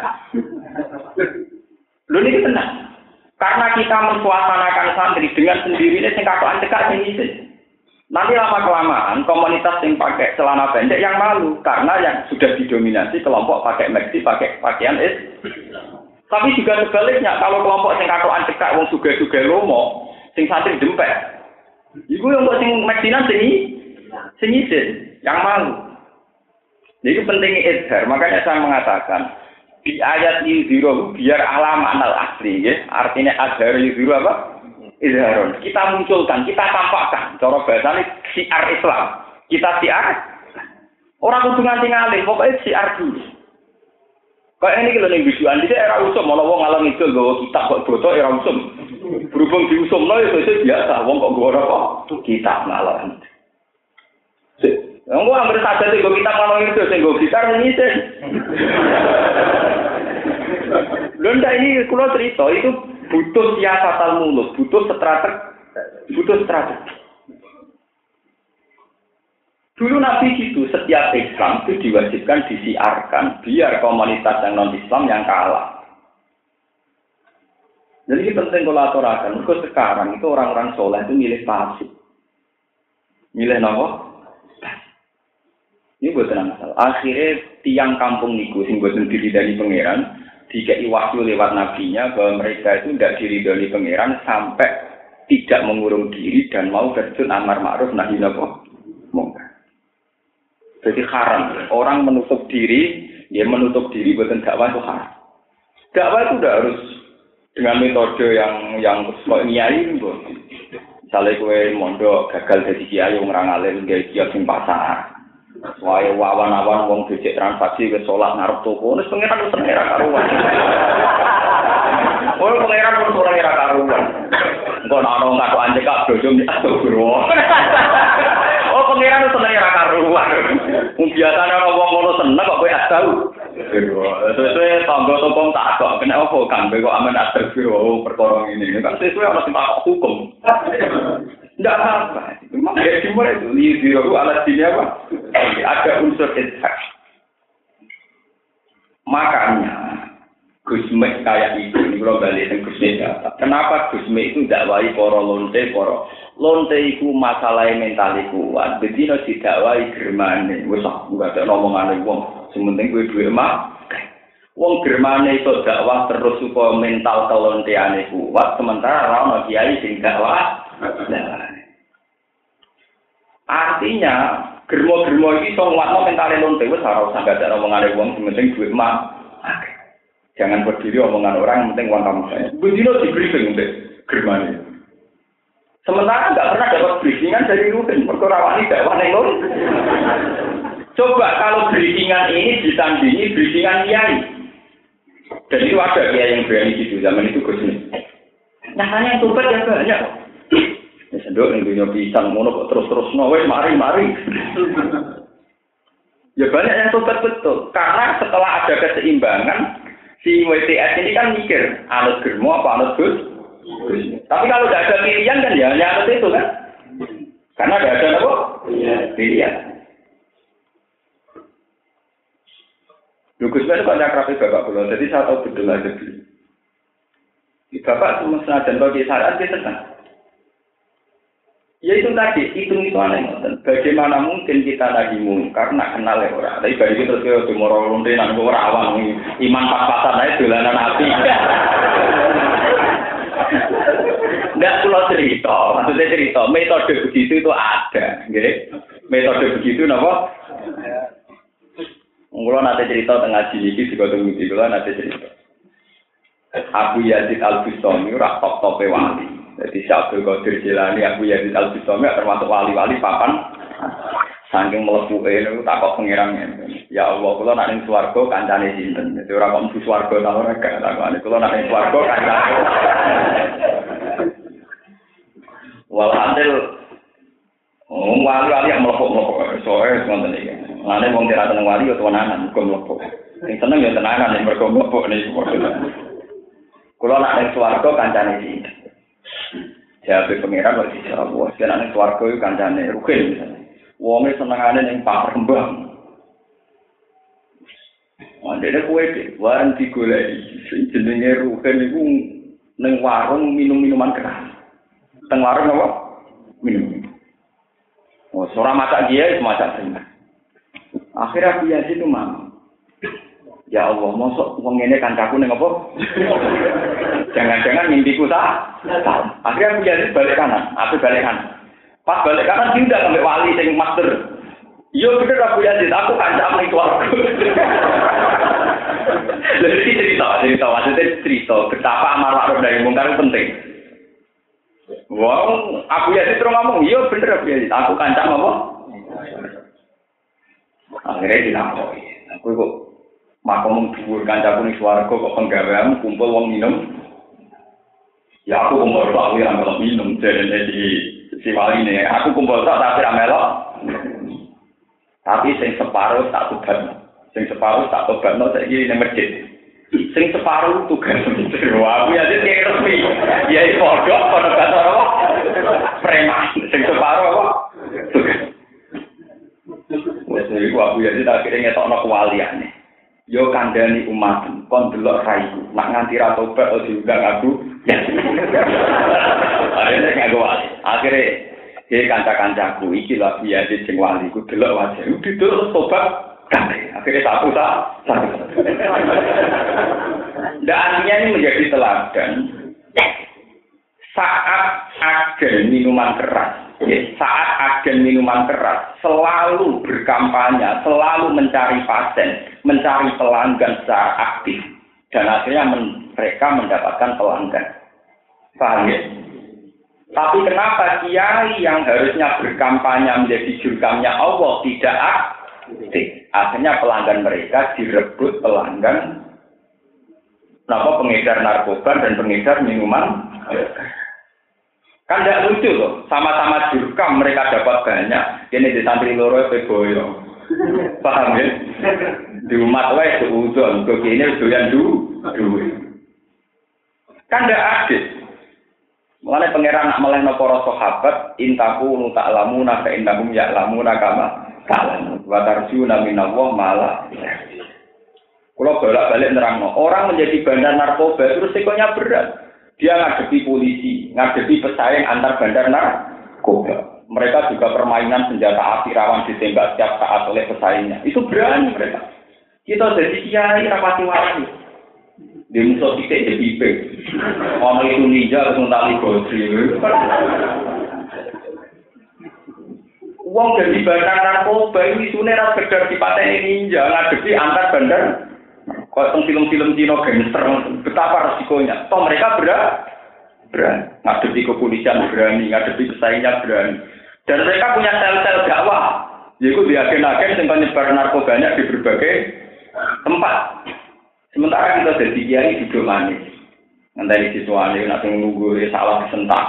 Lho ini tenang. Karena kita mensuasanakan santri dengan sendirinya sing katokan cekak sing isi. Nanti lama kelamaan komunitas yang pakai celana pendek yang malu karena yang sudah didominasi kelompok pakai maxi, pakai pakaian is. Tapi juga sebaliknya kalau kelompok yang katoan cekak wong suga-suga lomo, sing santri dempet. Iku yang buat sing maxinan sing sing yang malu. Jadi pentingnya izhar, makanya saya mengatakan di ayat yudhiru biar alam anal asli ya. Artinya azhar yudhiru apa? izharun. Kita munculkan, kita tampakkan. Cara bahasanya siar Islam. Kita siar. Orang kudu nganti ngalih, pokoknya siar dulu. Kayak ini kalau nih biduan, dia era usum, mau wong ngalang itu gawa kitab kok bodoh era usum. Berhubung diusum lo itu biasa, wong kok gawa apa? Kitab ngalang. Gua hampir saja sih, gua kitab ngalang itu, gitar ini sih. Lunda ini kalau cerita itu butuh siasatan mulut, butuh strategi, butuh strategi. Dulu Nabi gitu, setiap Islam itu diwajibkan disiarkan biar komunitas yang non Islam yang kalah. Jadi ini penting kalau aturakan. Sekarang itu orang-orang soleh itu milih pasif. Milih nopo? Ini buat masalah. Akhirnya tiang kampung niku sing buat diri dari pangeran dikei wahyu lewat nabinya bahwa mereka itu tidak diridhoi pangeran sampai tidak mengurung diri dan mau terjun amar ma'ruf nahi napa Jadi haram. Orang menutup diri, dia menutup diri buatan dakwah itu haram. Dakwah itu tidak harus dengan metode yang yang nyai Misalnya kue mondok gagal jadi kiai yang ngerangalin gaya kiai sing pasar. Wae wawan-awan wong becek transaksi ke sholat ngarep toko, wis pengiran wis seneng ra karuan. Oh, pengiran wis ora ra karuan. Engko ana ngaku anje kak bojo. Oh, pengiran wis seneng ra karuan. Wong biasane ana wong ngono seneng kok kowe astau. Sesuai tangga toko tak kok kena apa kan kok aman astagfirullah perkara ini. Kan sesuai ana sing hukum. Tidak apa-apa. Memang ya dimulai itu. Liziru alat sini apa? Ada unsur ishak. Makanya, Gusme kayak itu, ini kalau balik ke Gusme Kenapa Gusme itu dakwai poro lonte, poro lonte itu masalah mental kuat. Jadi no didakwai germane. Wes enggak ada ngomongan wong. Sementing gue duwe mak. Wong germane itu dakwah terus supaya mental kelonteane kuat, sementara ora kiai sing dakwah Nah, artinya germo-germo iki iso nguatno mentale lonte wis ora usah gak ada omongane wong penting duit mah. Jangan berdiri omongan orang yang penting uang kamu saya. Begini di briefing deh germane. Sementara nggak pernah dapat briefingan dari Ruben, perkara wani dakwah yang Coba kalau briefingan ini ditandingi briefingan kiai. Dan itu ada kiai yang berani gitu zaman itu Gus Nyatanya yang tumpet ya banyak. Ya sendok ning dunia pisang ngono kok terus-terus no wis mari-mari. ya banyak yang sobat betul. Karena setelah ada keseimbangan si WTS ini kan mikir anut germo apa anut gus. Tapi kalau tidak ada pilihan kan ya hanya anut itu kan. Karena tidak ada apa? Pilihan. Lugus itu kan nyakrapi bapak pulau, jadi saya tahu betul aja dulu. Bapak semesta dan bagi saran dia tenang. Ya itu tadi, hitung itu aneh. Bagaimana mungkin kita lagi mungkar, nak kenal ya orang. Tapi bagi kita terus ke Timur Lonte, orang awang, iman pas-pasan aja dolanan api. Enggak pulau cerita, maksudnya cerita, metode begitu itu ada, gitu. Metode begitu, napa? Kalau nanti cerita tengah sini, kota Mudi, kalau nanti cerita. Abu Yazid Al-Bustami, rak top-top wali. Jadi Syabdul Qadir Jilani, Abu Yazid Al Bistami termasuk wali-wali papan. Saking melebu ini, takut pengirangnya. Ya Allah, kalau nak ning swarga kancane sinten. Jadi ora kok mlebu swarga ta ora gak takone. Kalau nak ning swarga kancane. Walhasil wali-wali yang melepuk-melepuk. Soalnya, semuanya ini. Lainnya, mau tidak tenang wali, atau tenanan, bukan melepuk. Yang seneng ya tenanan, yang mereka melepuk. Kalau nak yang suarga, kancane sini. Jawab pangeran wis dijawab, wah senane swarga iku kancane rugen misalnya. Wonge senengane ning pasar kembang. Wandene kowe iki warung digoleki sing jenenge rugen iku ning warung minum-minuman keras. Teng warung apa? Minum. Oh, seorang masak dia semacam benar. Akhirnya Abu Yazid itu. Ya Allah, mosok wong ini kan kaku nih apa? Jangan-jangan mimpiku tak? Akhirnya Abu Yazid balik kanan, aku balik kanan. Pas balik kanan tidak sampai wali sing master. Yo iya, bener Abu Yazid, aku kancam ning keluarga. Jadi cerita, cerita, maksudnya cerita betapa amar ma'ruf dari mungkar penting. Wow, Abu Yazid terus ngomong, iya bener Abu Yazid, aku kancam apa? Akhirnya dilakoni. Aku kok makom dhuwur kancaku ning swarga kok penggawean kumpul wong minum. Ya aku kumpul tok aku yang melok minum jadi di si wali ini. Aku kumpul tok tapi melok. Tapi sing separuh tak tugas. Sing separuh tak tobat no saiki ning masjid. Sing separuh tugas Wah, aku ya jadi resmi. Ya iki padha padha kata apa? Preman. Sing separuh apa? Tugas. Wes niku aku ya akhirnya ngetokno kewaliane. Yo kandhani umat kon delok raiku. Nak nganti ra tobat ojo diundang aku. Akhirnya ngaku wali akhirnya dia kanca-kancaku iki biaya di sing wali ku delok wajah. Udah delok tobat akhirnya satu satu dan artinya ini menjadi teladan. Saat ada minuman keras Ya, saat agen minuman keras selalu berkampanye, selalu mencari pasien, mencari pelanggan secara aktif, dan akhirnya men mereka mendapatkan pelanggan. Paham ya? Tapi kenapa kiai yang harusnya berkampanye menjadi jurkamnya Allah tidak aktif? Akhirnya pelanggan mereka direbut pelanggan Kenapa pengedar narkoba dan pengedar minuman? Kan tidak lucu loh, sama-sama jurkam mereka dapat banyak. Ini di santri loro boyo. Paham ya? Di umat wae seudon, kok ini doyan du, duwe. Kan tidak adil. Mengenai pangeran nak melehno para sahabat, intaku nu ta'lamuna fa innahum ya'lamuna kama ta'lamun. Wa tarjuna minallah malah. Kalau bolak-balik nerangno, orang menjadi bandar narkoba itu resikonya berat. Dia ngadepi polisi, ngadepi pesaing antar bandar narkoba. Mereka juga permainan senjata api rawan ditembak setiap saat oleh pesaingnya. Itu berani mereka. Kita jadi kiai rapati wali. Di musuh kita jadi pipe. Orang itu ninja harus mentali godri. Uang jadi bandar narkoba ini sebenarnya sekedar dipateni ninja ngadepi antar bandar kalau film-film Cina gangster, betapa resikonya. Toh mereka berat, berani. Ngadepi kepolisian berani, ngadepi pesaingnya berani. Dan mereka punya sel-sel dakwah. Yaitu di agen-agen yang penyebar narkobanya di berbagai tempat. Sementara kita jadi kiai hidup manis. Nanti siswa ini nanti menunggu salah kesentak.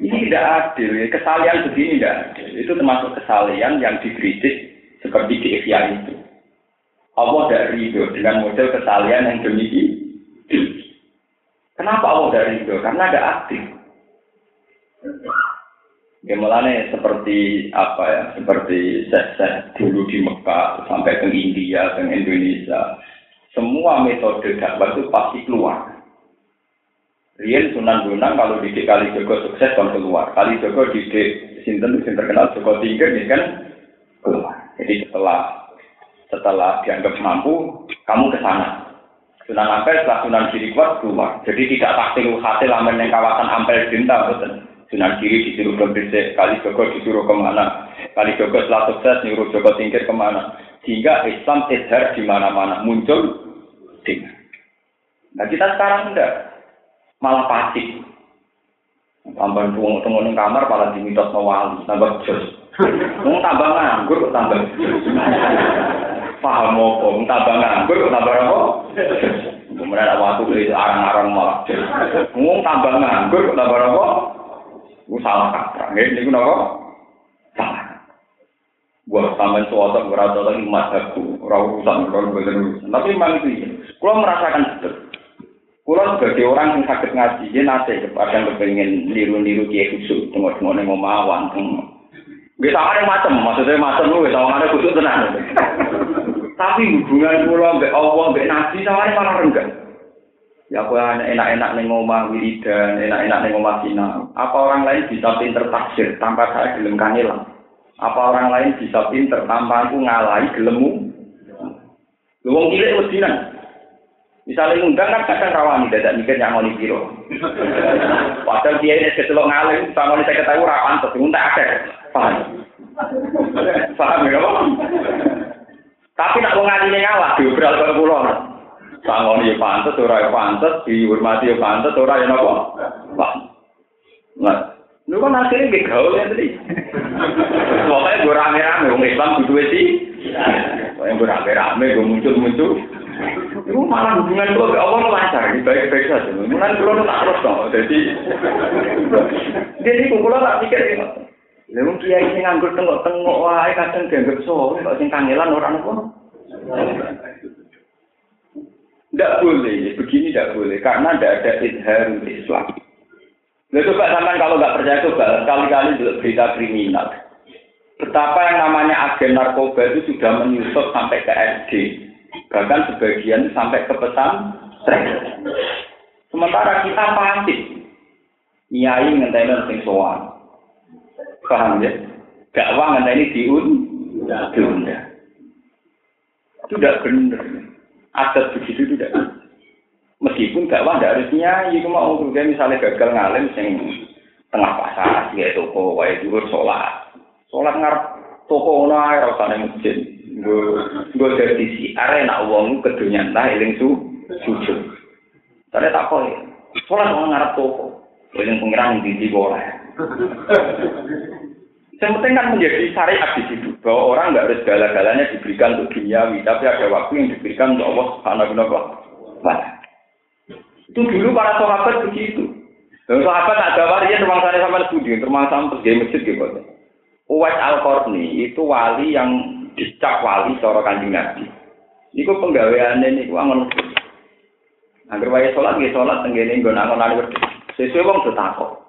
Ini tidak adil. Kesalian begini tidak adil. Itu termasuk kesalian yang dikritik seperti di Ikhya itu. Allah tidak ridho dengan model kesalian yang demikian. Kenapa Allah tidak ridho? Karena ada Gimana seperti apa ya? Seperti set-set dulu di Mekah sampai ke India, ke Indonesia. Semua metode dakwah itu pasti keluar. Rian Sunan Bonang kalau di Kali Joko sukses kan keluar. Kali Joko di Sinten yang terkenal Joko Tinggi ini kan keluar. Jadi setelah setelah dianggap mampu, kamu ke sana. Sunan Ampel setelah Sunan Giri kuat keluar. Jadi tidak taktil hasil aman yang kawasan Ampel Dinta, betul. Sunan Giri disuruh ke Gresik, Kali Joko disuruh ke mana. Kali Joko setelah sukses, nyuruh Joko tingkir ke mana. Sehingga Islam tidak di mana-mana muncul. Nah kita sekarang enggak. Malah pasif. Tambah tunggu-tunggu kamar, malah dimitos wali, tambah jos. Mau tambah nganggur, tambah paham apa tambah nganggur tambah apa kemudian waktu beli arang-arang malah ngomong tambah nganggur tambah apa ku salah kaprah. Nggih niku napa? Salah. Gua sampean tuwa ora ada lagi madhabku, ora urusan kulo mboten urusan. Tapi mangke iki, kula merasakan betul. Kula sebagai orang yang sakit ngaji, yen ate kepadang kepengin niru-niru kiye khusus tengok-tengok ning omah wanteng. Nggih sak arep macem, maksude macem kuwi sak arep khusus tenan. Tapi hubungan kula mbek Allah, mbek nabi sak malah renggang. Ya aku enak-enak ning omah wiridan, enak-enak ning omah sinau. Apa orang lain bisa pinter tafsir tanpa saya gelem kanilang? Apa orang lain bisa pinter tanpa aku ngalahi gelemu? Lu wong cilik wedinan. Misalnya ngundang kan kadang rawani dadak mikir yang ngoni piro. Padahal dia ini kecelok ngalim, sama ini saya ketahui rapan terus nguntak akeh. Paham? Paham ya? Tapi nak wong ngali ngalah diobral ke pulau. Sangoni ya pantes, ora ya pantes, dihormati ya pantes, ora ya napa? Wah. Nah, lu kan akhirnya gak gaul ya tadi. Pokoknya gue rame-rame, wong Islam kudu sih. Pokoknya gue rame-rame, gue muncul-muncul. Itu malah hubungan gue ke Allah lancar, baik-baik saja. Mungkin gue tak terus dong, jadi. Jadi gue tak pikir ini. Lalu kiai sing nganggur tengok-tengok wae kadang dianggap soleh, kok sing kangelan orang apa? Tidak boleh, begini tidak boleh, karena tidak ada izhar Islam. Nah, coba sampai kalau nggak percaya coba kali-kali berita kriminal. Betapa yang namanya agen narkoba itu sudah menyusup sampai ke SD, bahkan sebagian sampai ke pesan Sementara kita pasti nyai ngenteni sing sowan. Paham ya? Dakwah ngenteni diun, diunda. Itu tidak benar adat begitu tidak. Meskipun dakwah tidak harus nyai, cuma untuk dia misalnya gagal ngalim sing tengah pasar, ya toko, wae dhuwur sholat. Sholat ngarep toko ono ae ora usah masjid. Gue jadi si arena uang kedunya entah eling su sujud. Tadi tak kok sholat orang ngarep toko. Eling pengiran di di boleh. Yang penting kan menjadi syariat di situ bahwa orang nggak harus segala-galanya diberikan untuk duniawi, tapi ada waktu yang diberikan untuk Allah Subhanahu wa Itu dulu para sahabat begitu. Dan sahabat ada wali yang termasuk saya sama studi, termasuk pergi masjid gitu. Uwais al Qarni itu wali yang dicap wali seorang kanjeng Nabi. Iku penggaweane niku angon. Angger wae salat nggih salat tenggene nggon angon-angon. Sesuai wong takok.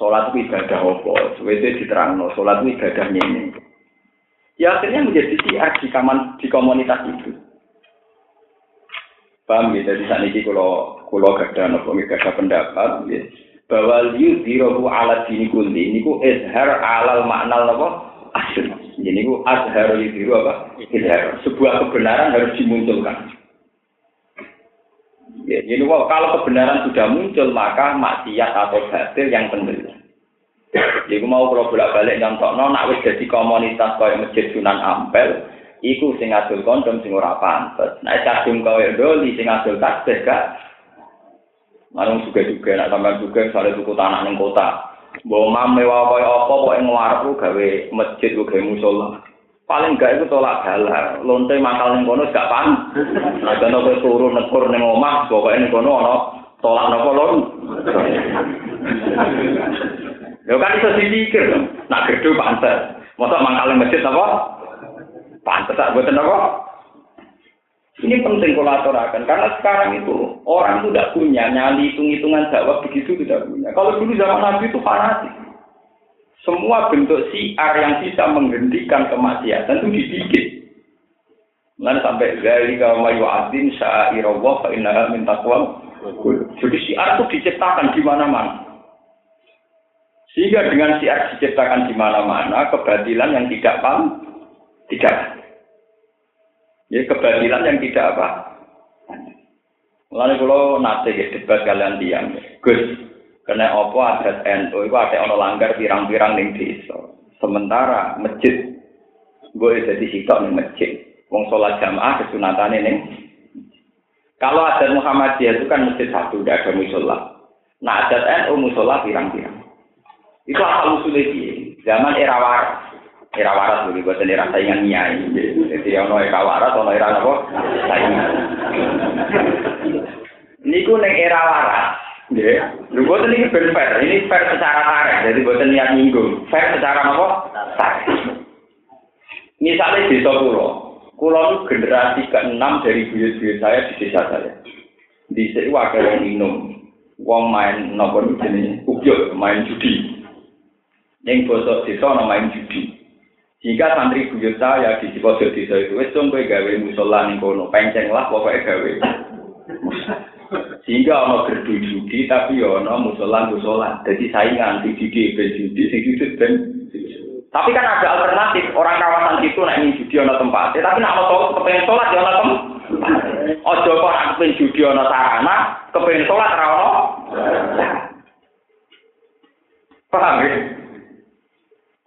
Sholat itu ibadah apa? Suwede diterangno, sholat itu ibadahnya ini. Ya akhirnya menjadi siar di, kaman, di komunitas itu. Paham ya? Jadi saat ini kalau kalau gada nopo gada pendapat, ya. bahwa liu dirohu ala dini kulli, ini ku izhar alal makna nopo asyur. Ini ku azhar liu apa? Izhar. Sebuah kebenaran harus dimunculkan. Ya, jadi kalau kebenaran sudah muncul maka maksiat atau batil yang tenggelam. Jadi mau kalau bolak balik nyontok no, nak wis jadi komunitas kau masjid Sunan Ampel, iku sing adul kondom sing ora pantes. Nak cacung kau doli sing adul tasbih gak. Marung juga juga nak sampai juga soalnya suku tanah neng kota. Bawa mam mewah kau apa yang ngelarpu gawe masjid gawe musola. paling gak itu tolak galar lonte makal ning kono gak pan nah kono kowe turu nekur ning omah pokoke ning kono ana tolak napa lon Lho kan iso dipikir nak gedhe pantes mosok mangkal masjid apa pantes tak boten apa ini penting kolaborasi karena sekarang itu orang itu tidak punya nyali hitung-hitungan dakwah begitu tidak punya. Kalau dulu zaman Nabi itu fanatik. Semua bentuk siar yang bisa menghentikan kemaksiatan itu dibikin. Lalu sampai dari kalau mayu adin syairullah fa inna min taqwa. Jadi siar itu diciptakan di mana-mana. Sehingga dengan siar diciptakan di mana-mana, kebatilan yang tidak paham, tidak. Ya, kebatilan yang tidak apa. Lalu kalau nanti ya, debat kalian diam, Gus, Kena apa adat NU itu ada ono langgar pirang-pirang ning desa. Sementara masjid gue jadi sitok ning masjid. Wong sholat jamaah kesunatan ini. Kalau adat Muhammadiyah itu kan masjid satu, tidak ada musola. Nah adat NU musola pirang-pirang. Itu asal usulnya dia. Zaman era waras. Era waras dulu, buat era saingan nyai. Jadi ono era waras, ono era apa? Saingan. Niku neng era waras. Lu buat ini fair, ini fair secara tarik, jadi buat niat nyinggung, fair secara apa? Tarik. Misalnya pulau, pulau itu generasi ke-6 dari buyut-buyut saya di desa saya. Di sini wakil yang minum, uang main nopo jenis ubyok, main judi. Yang bosok desa main judi. Jika santri buyut saya di pojok desa itu, dong gue gawe musola nih kono, penceng lah pokoknya gawe. Sehingga ono gerdu judi tapi ya ono musola musola. Jadi saingan di judi ben judi sing judi ben tapi kan ada alternatif orang kawasan itu nak ingin judi ono tempat. Tapi nak mau kepengen sholat ya ono tempat. Kok nak kepengen judi ono sarana, kepengen sholat ra ono. Paham ya?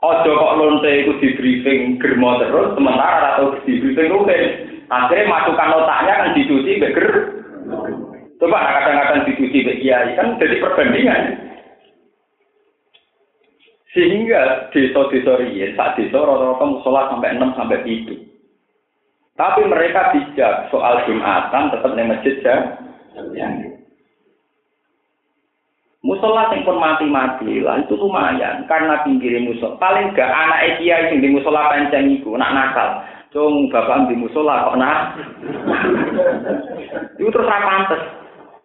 Ojo kok lonte itu di briefing germo terus, sementara atau di briefing rutin. Akhirnya masukan otaknya kan dicuci beger. Coba kadang-kadang dicuci kiai kan jadi perbandingan. Sehingga desa-desa riyen, sak desa rata-rata musola sampai 6 sampai 7. Tapi mereka bijak soal Jumatan tetap di masjid ya. Musola sing pun mati-mati lah itu lumayan karena pinggir musola. Paling gak anak kiai sing di musola pancen iku nak nakal. Cung bapak di musola kok nak. itu terus pantes.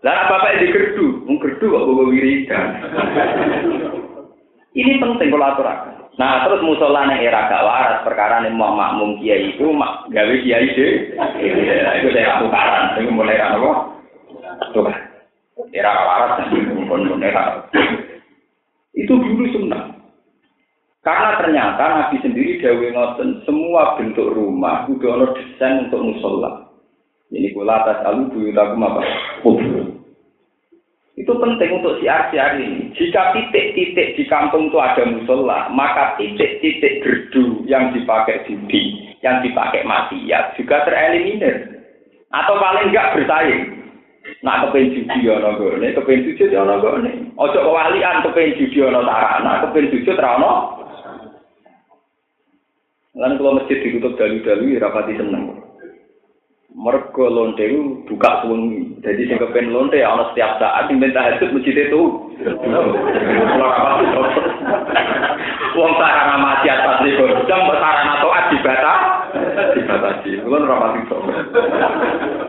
Lah bapak di gerdu, wong gerdu kok bawa wiridan. Ini penting kalau aturakan. Nah, terus musola ning era gak waras perkara nih mau makmum kiai itu mak gawe kiai deh. Itu saya tukaran, itu mulai apa? Tukaran era waras itu dulu sunnah karena ternyata Nabi sendiri dawe ngoten semua bentuk rumah udah ono desain untuk musola ini kula atas alu buyutakum apa itu penting untuk siar-siar ini. Jika titik-titik di kampung itu ada musola, maka titik-titik gerdu yang dipakai judi, yang dipakai maksiat juga tereliminir. Atau paling enggak bersaing. Nak kepen judi ana gone, kepen sujud ana gone. Aja kewalian kepen judi ana sarana, kepen sujud ra ana. Lan kalau masjid ditutup dalu-dalu ya rapati seneng. Mergo lonte buka suwengi. Jadi sing kepen lonte ana setiap saat sing hajat masjid itu. Wong sarana mati atas di jam sarana toat dibatas. Dibatasi. Ora pati sok.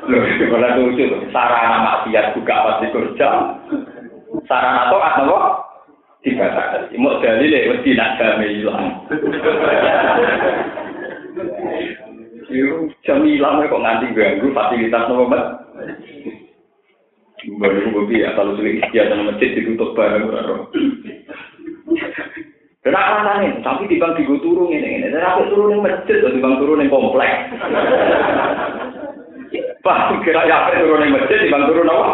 Lho, ora lucu lho. Sarana maksiat buka pasti kerja. Sarana toat napa? Dibatasi. Mau dalile mesti nak game ilang. Yo, jam ilang kok nganti ganggu fasilitas nopo, Mbak? Baru gue ya kalau sulit istiadat masjid ditutup bareng. Dan nih? Tapi di bang digo turun ini ini. Dan aku turun yang masjid, di bang turun yang komplek. Pak kira ya apa turun yang masjid, di bang turun apa?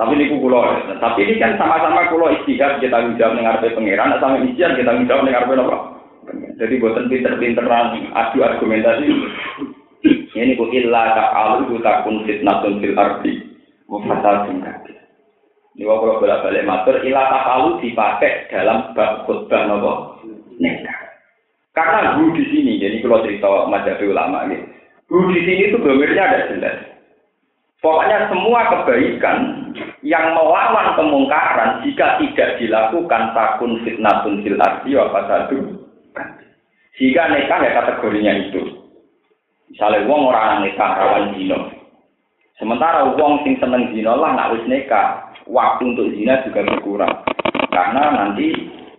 Tapi ini kulo, tapi ini kan sama-sama kulo istihad kita menjawab dengar pangeran, sama istihad kita menjawab dengar apa? Jadi buatan pinter-pinteran adu argumentasi. Ini ku illa ta'alu takun fitnatun fil ardi. Mufasasun kabir. Ini kalau bolak balik matur, ilah tafalu dipakai dalam bab khutbah nopo. Karena hu di sini, jadi kalau cerita majalah ulama ini, hu di sini itu gemirnya ada jelas. Pokoknya semua kebaikan yang melawan kemungkaran jika tidak dilakukan takun fitnatun fil ardi wa fasadu. Jika nikah ya kategorinya itu. Misalnya wong orang nikah rawan dino. Sementara wong sing seneng dino lah nak wis nikah, waktu untuk zina juga berkurang. Karena nanti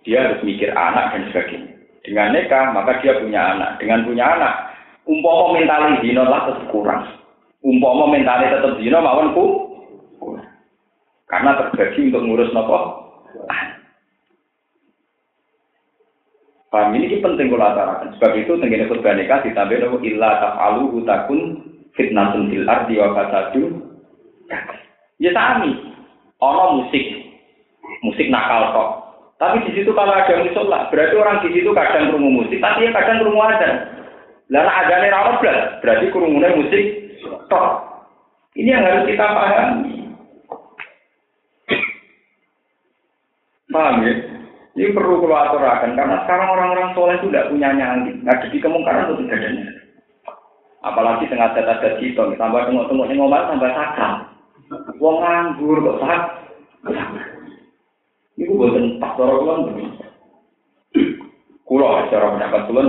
dia harus mikir anak dan sebagainya. Dengan nikah, maka dia punya anak. Dengan punya anak, umpama mentali zina lah tetap kurang. Umpama mentali tetap zina mawon ku Karena terbagi untuk ngurus nopo. Paham ini penting kalau atarakan. Sebab itu tenggine khutbah nikah ditambah nopo illa taf'alu hutakun fitnatun fil ardi wa fasadu. Ya sami ono musik, musik nakal kok. Tapi di situ kalau ada musola, berarti orang di situ kadang kerungu musik, tapi ya kadang kerungu ada. Lalu ada nih rawat berarti kerungunya musik kok. Ini yang harus kita pahami. Paham ya? Ini perlu kalau aturakan karena sekarang orang-orang soleh itu tidak punya nyali, nggak jadi kemungkaran untuk tidak ada Apalagi tengah data-data cito, tambah tengok-tengok ngomong tambah sakal. Wong nganggur kok sak. Iku boten pas cara kulon. Kulo cara pendapat kulon.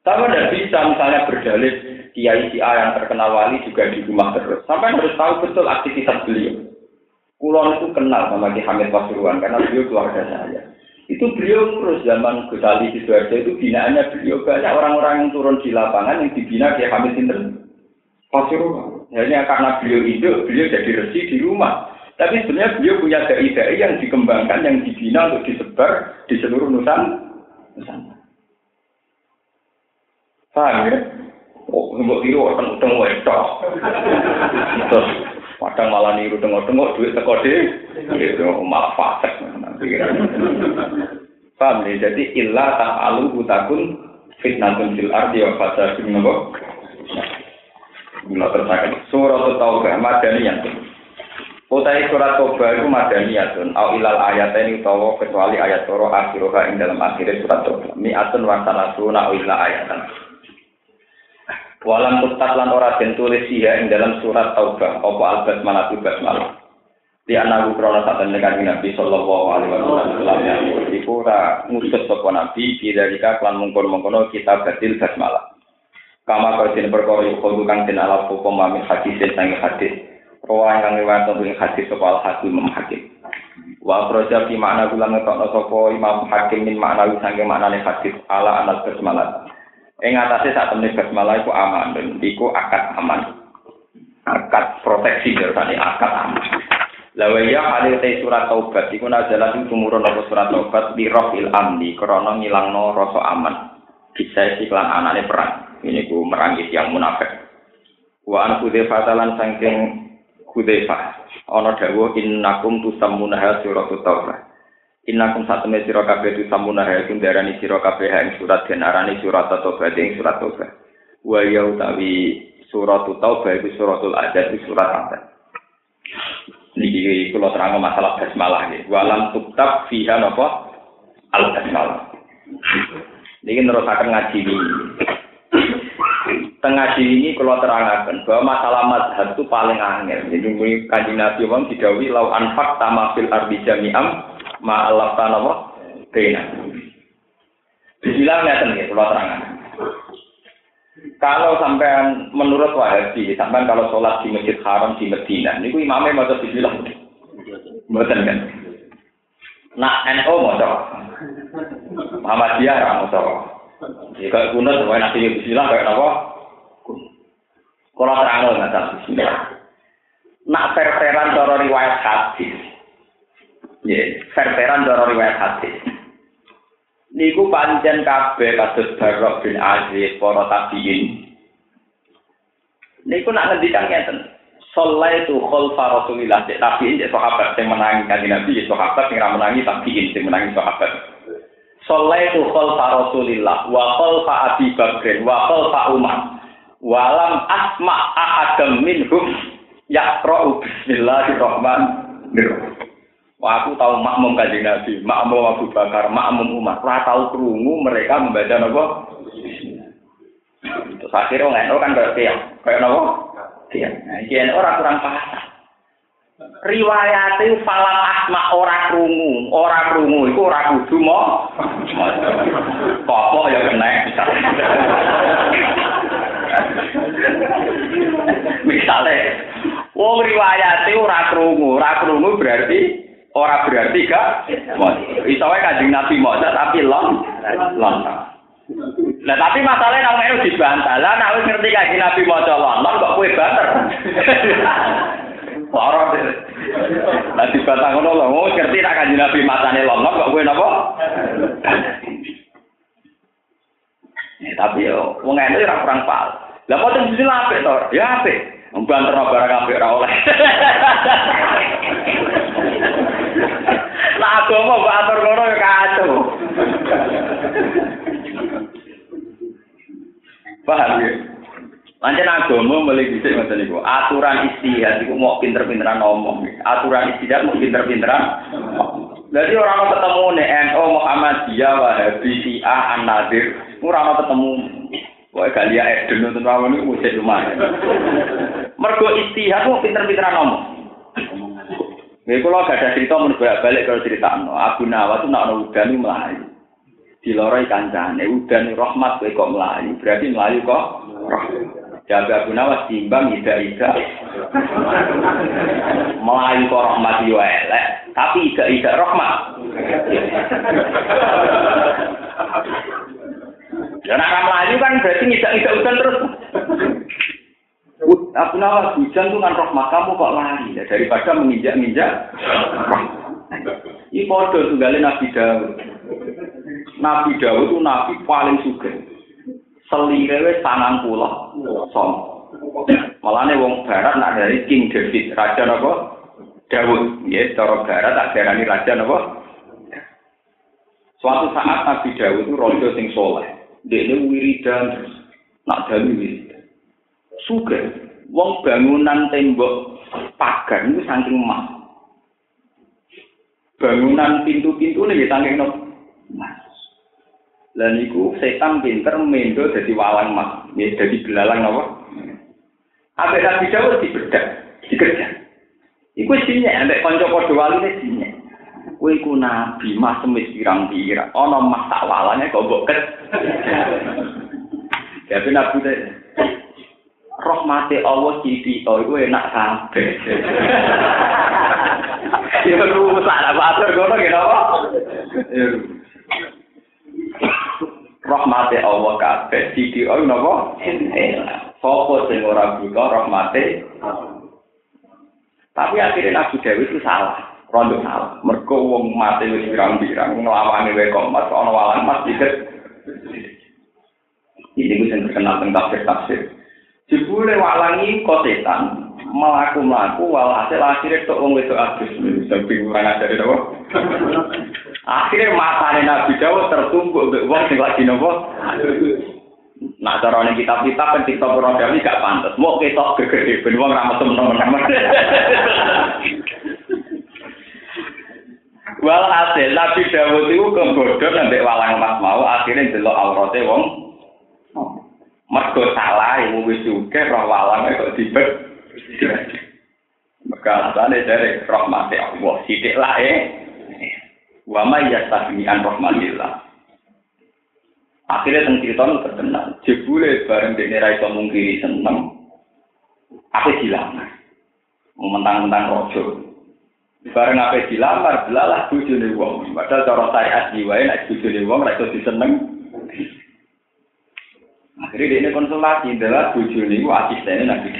Tapi tidak bisa misalnya berdalih kiai si A yang terkenal wali juga di rumah terus. Sampai harus tahu betul aktivitas beliau. Kulon itu kenal sama Ki Hamid Pasuruan karena beliau keluarga saya. Itu beliau ngurus zaman Gus Ali Sidoarjo itu binaannya beliau banyak orang-orang yang turun di lapangan yang dibina Ki Hamid Sinten Pasuruan. Hanya karena beliau itu, beliau jadi resi di rumah. Tapi sebenarnya beliau punya dai-dai yang dikembangkan, yang dibina untuk disebar di seluruh Nusantara. Paham ya? Oh, mbok tiru orang utang wedok. Terus padang malah niru tengok-tengok duit teko dhewe. Itu malah fasik. Paham ya? Jadi illa ta'alu utakun fitnatun fil ardi wa fasadun nabo. Gula tersakan. Surat Taubah Madaniyah. Utai surat Taubah itu Madaniyah. Au ilal ayat ini utawa kecuali ayat toro akhiroha ing dalam akhirnya surat Taubah. Mi'atun wa sanasuna au illa ayatan. Walam tutat lan ora den tulis ya ing dalam surat Taubah apa al-basmalah tu basmalah. Di anak krono saat kanjeng Nabi sallallahu alaihi wasallam yang iku ora ngutus sapa Nabi bidarika klan mungkon-mungkono kita batil basmalah. Kama kau den perkara iku kang den ala hukum min hadis sang hadis. Yang riwayat tentang hadis sapa hakim Imam Hakim. Wa akhraja fi makna kula ngetokno sapa Imam Hakim min makna sange maknane hadis ala anal basmalah. Ing atase sak temne basmalah iku aman iku akad aman. Akad proteksi dari akad aman. Lawa ya halil te surat taubat iku nazalah sing tumurun apa surat taubat di rohil amni krana ngilangno rasa aman. Bisa iklan anane perang ini ku merangis yang munafik. Wa an Hudzaifah lan saking Hudzaifah ana dawuh innakum tusammuna suratul taubah. Innakum satune sira kabeh tusammuna iku darani sira kabeh ing surat den arani surat taubah ing surat taubah. Wa ya utawi surat taubah iku suratul adad surat apa? Niki kula terang masalah basmalah nggih. Walam tuktab fiha napa? Al basmalah. Niki nerusaken ngaji ini. Tengah ini kalau terangkan bahwa masalah mazhab itu paling angin. Jadi ini kaji Nabi Wong didawi lau anfak tamafil ardi jami'am ma'alaf tanawa bena. Bismillah ngeten ya kalau terangkan. Kalau sampai menurut Wahabi, sampai kalau sholat di masjid haram di Medina, ini imamnya mau bismillah. Betul kan? Nah, NO mau Muhammadiyah mau Jika kuno semuanya nanti bismillah kayak apa? Kalau terang nggak bismillah. Nak verteran cara riwayat hadis. Ya, verteran cara riwayat hadis. Niku pancen kabeh kados Barok bin Aziz para tabiin. Niku nak ngendikan ngeten. Sallah itu khalfa Rasulillah cek tabiin cek sahabat sing menangi kanjeng Nabi cek sahabat sing ra menangi tabiin sing menangi sahabat. Sallah itu khalfa Rasulillah wa khalfa Abi Bakr wa khalfa Umar walam asma ahadam minhum yaqra'u bismillahirrahmanirrahim. Wah, aku tahu makmum kanjeng Nabi, makmum Abu Bakar, makmum Umar. Ora tahu krungu mereka membaca napa? Terus akhirnya orang kan kayak tiang, kayak napa? Tiang. Nah, iki orang kurang paham. Riwayat itu falam asma ora krungu, ora krungu iku ora kudu mo. Kok ya kena. Riwayate ora krungu, ora krungu berarti ora berarti gak iso wae Kanjeng Nabi maca tapi lon lon. Lah tapi masalahnya nang melu dibantah. Lah nek wis ngerti Kanjeng Nabi maca lon, kok kowe banter. Lara deh. Lah dibantah ngono lho, wong ngerti nek Kanjeng Nabi macane lon, kok kowe napa? tapi yo wong ene ora kurang pal. Lah sing sisi apik to? Ya apik. Mbanter barang apik ora oleh. Lah agama mbok atur ngono ya kacau. Paham ya? Pancen agama mulai dhisik ngoten niku. Aturan istihad iku mau pinter-pinteran ngomong. Aturan istihad mau pinter-pinteran. Jadi orang ketemu nih NO Muhammadiyah Wahabi Syiah An-Nadir, orang ketemu Wah, Galia Eden nonton lawan itu musik lumayan. Mergo istihad mau pinter-pinteran ngomong. Gue kalau gak ada cerita menurut balik kalau cerita no. Abu Nawas itu nak udan itu melayu. Di loroi kancane udan rahmat gue kok melayu. Berarti melayu kok. Jaga Abu Nawas timbang ida ida. Melayu kok rahmat yo elek. Tapi ida ida rahmat. Ya nak melayu kan berarti tidak hujan terus. Abu Nawas hujan tuh kan rahmat kamu kok lari ya, daripada menginjak-injak. Ini podo tunggalin Nabi Dawud. Nabi Dawud itu nabi paling suka. Selire sanang pulau, som. Malahnya wong barat nak dari King David, raja apa? Dawud. Ya, cara barat tak darani raja apa? Suatu saat Nabi Dawud itu rojo sing soleh. Ini wiridan, nak dalu wiridan. Suka. Wong bangunan tembok pagar itu saking emas. Bangunan pintu-pintu ini saking emas. Lan iku setan pinter mendo dadi walang mas, ya dadi belalang apa? Apa Nabi Dawud dibedak, dikerja. Iku sinya, ambek kanca padha waline sinya. Kowe iku nabi, mas semis pirang-pirang. Ana mas tak walane kok ket. Tapi nabi teh rahmate Allah cici oh iku enak kabeh. Ya rusak lah matur ngono ki napa? rahmate Allah kabeh siki oh napa fokus sing ora buta rahmate tapi akhirnya Nabi Dewi itu salah rondo salah. Mergo wong mati wis pirang-pirang nglawani wae kok mas. Ana walang mas dikit. Ini gue terkenal tentang tafsir tafsir jebule walangi kok setan melaku melaku walhasil akhirnya tok wong wedok abis sampai kurang ajar itu Akhirnya matane Nabi Dawud tertumbuk mbek wong sing lagi nopo. Nah, cara ning kitab-kitab kan TikTok Rodawi gak pantas. Mau ketok gegede ben wong ra metu temen-temen. Walhasil Nabi Dawud itu kebodoh nambah walang emas mau akhirnya delok aurate wong. Mergo salah ibu wis juga roh walang kok dibet. Maka alasannya dari rahmati Allah sidik lah eh. wa ma yastaghni an rahmatillah akhirnya teng cerita nu terkenal jebule bareng dene ra iso seneng apa dilamar mentang-mentang rojo bareng apa dilamar belalah bojone wong. Padahal cara syariat jiwae nek bojone wong ra iso diseneng. Akhirnya dia konsultasi adalah bojone ku asistennya nabi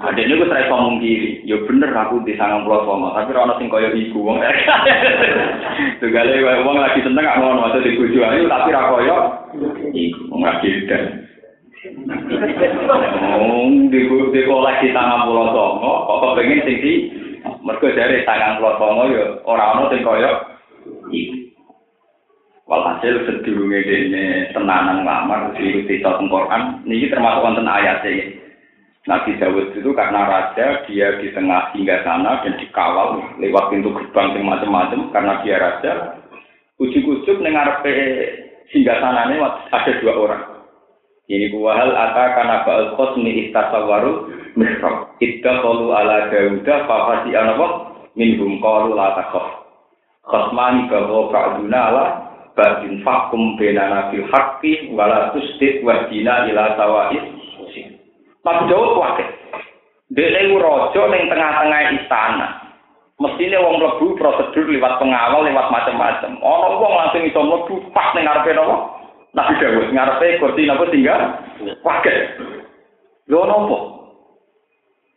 Ada ini gue serai ngomong kiri, ya bener aku di sangang pulau sama, tapi orang sing kaya ibu wong. Tuh gale wong lagi seneng gak ngono. Waktu di tujuan tapi rakoyo ibu wong lagi dan. Di di kolek di tangan pulau sama, kok pengen sing di, mereka dari tangan pulau sama ya orang orang sing kaya. Walhasil sedurunge dene tenanan lamar di Tito Quran niki termasuk wonten ayat iki. Nabi Dawud itu karena raja, dia di tengah hingga sana dan dikawal lewat pintu gerbang yang macam-macam karena dia raja. Ujuk-ujuk dengar hingga sana ini ada dua orang. Ini wahal ata karena ba'al khosni istasawaru mihrab. Idda kalu ala Dawuda fafasi anawak minhum kalu la takof. Khosmani bahwa ka'aduna ala ba'din fakum benana fil haqqi wala tusdid wahdina ila sawa'id Nabi Daud wakil. Itu rojo yang tengah-tengah istana. Mestinya wong lebu prosedur lewat pengawal, lewat macam-macam. Orang wong langsung iso lebu pas ning napa? Nabi Daud ngarepe kursi napa tinggal? Wakil. Lho napa?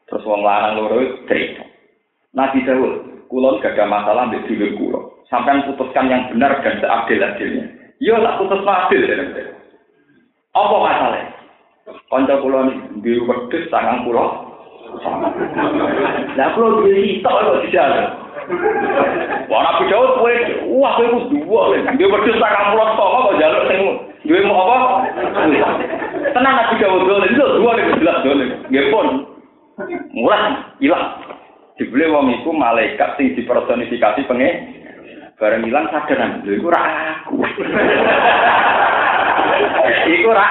Terus wong lanang loro cerita. Nabi Daud, kulon gak ada masalah mbek dulur kula. Sampai putuskan yang benar dan seadil-adilnya. Yo tak putus adil ya. Apa masalahnya? Kanca kula di wedhus sangang kula. Lah kula duwe sitok kok dijalan. Wah, Nabi Daud kowe wah kowe kudu dua. Dia wedhus sangang kula tok kok jaluk sing duwe mau apa? Tenang Nabi Daud dole itu dua nek jelas dole. Nggih pun. Mulai hilang. Dibeli wong iku malaikat sing dipersonifikasi pengen bareng hilang sadaran. Lha iku ra aku. Iku ra.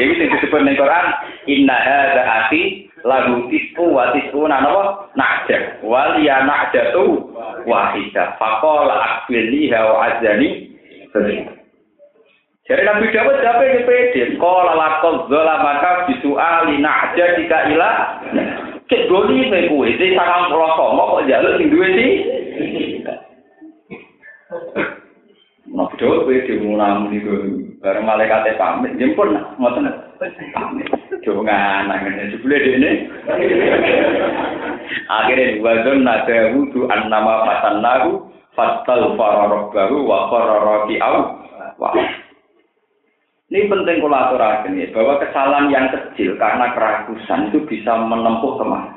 Jadi sing disebut ning Quran, inna hadza ati lagu tisku wa tisku napa? Najah. Wal ya najatu wahidah. Faqala akbilni wa azani. Jadi Nabi Dawud siapa yang pede? Kala lakol zola maka bisu ali najah jika ilah. Cek doli me kuwe, sing sangang pulau kok jalur sing duwe sih. Nabi Daud kowe dimunam niku bareng malaikat pamit, nggih pun ngoten pamit. Jangan ngene jebule dekne. Akhirnya wazon nada wudu an nama fatannahu fatal fararabbahu wa qararati au wa ini penting aturakan ya, bahwa kesalahan yang kecil karena kerakusan itu bisa menempuh ke mana.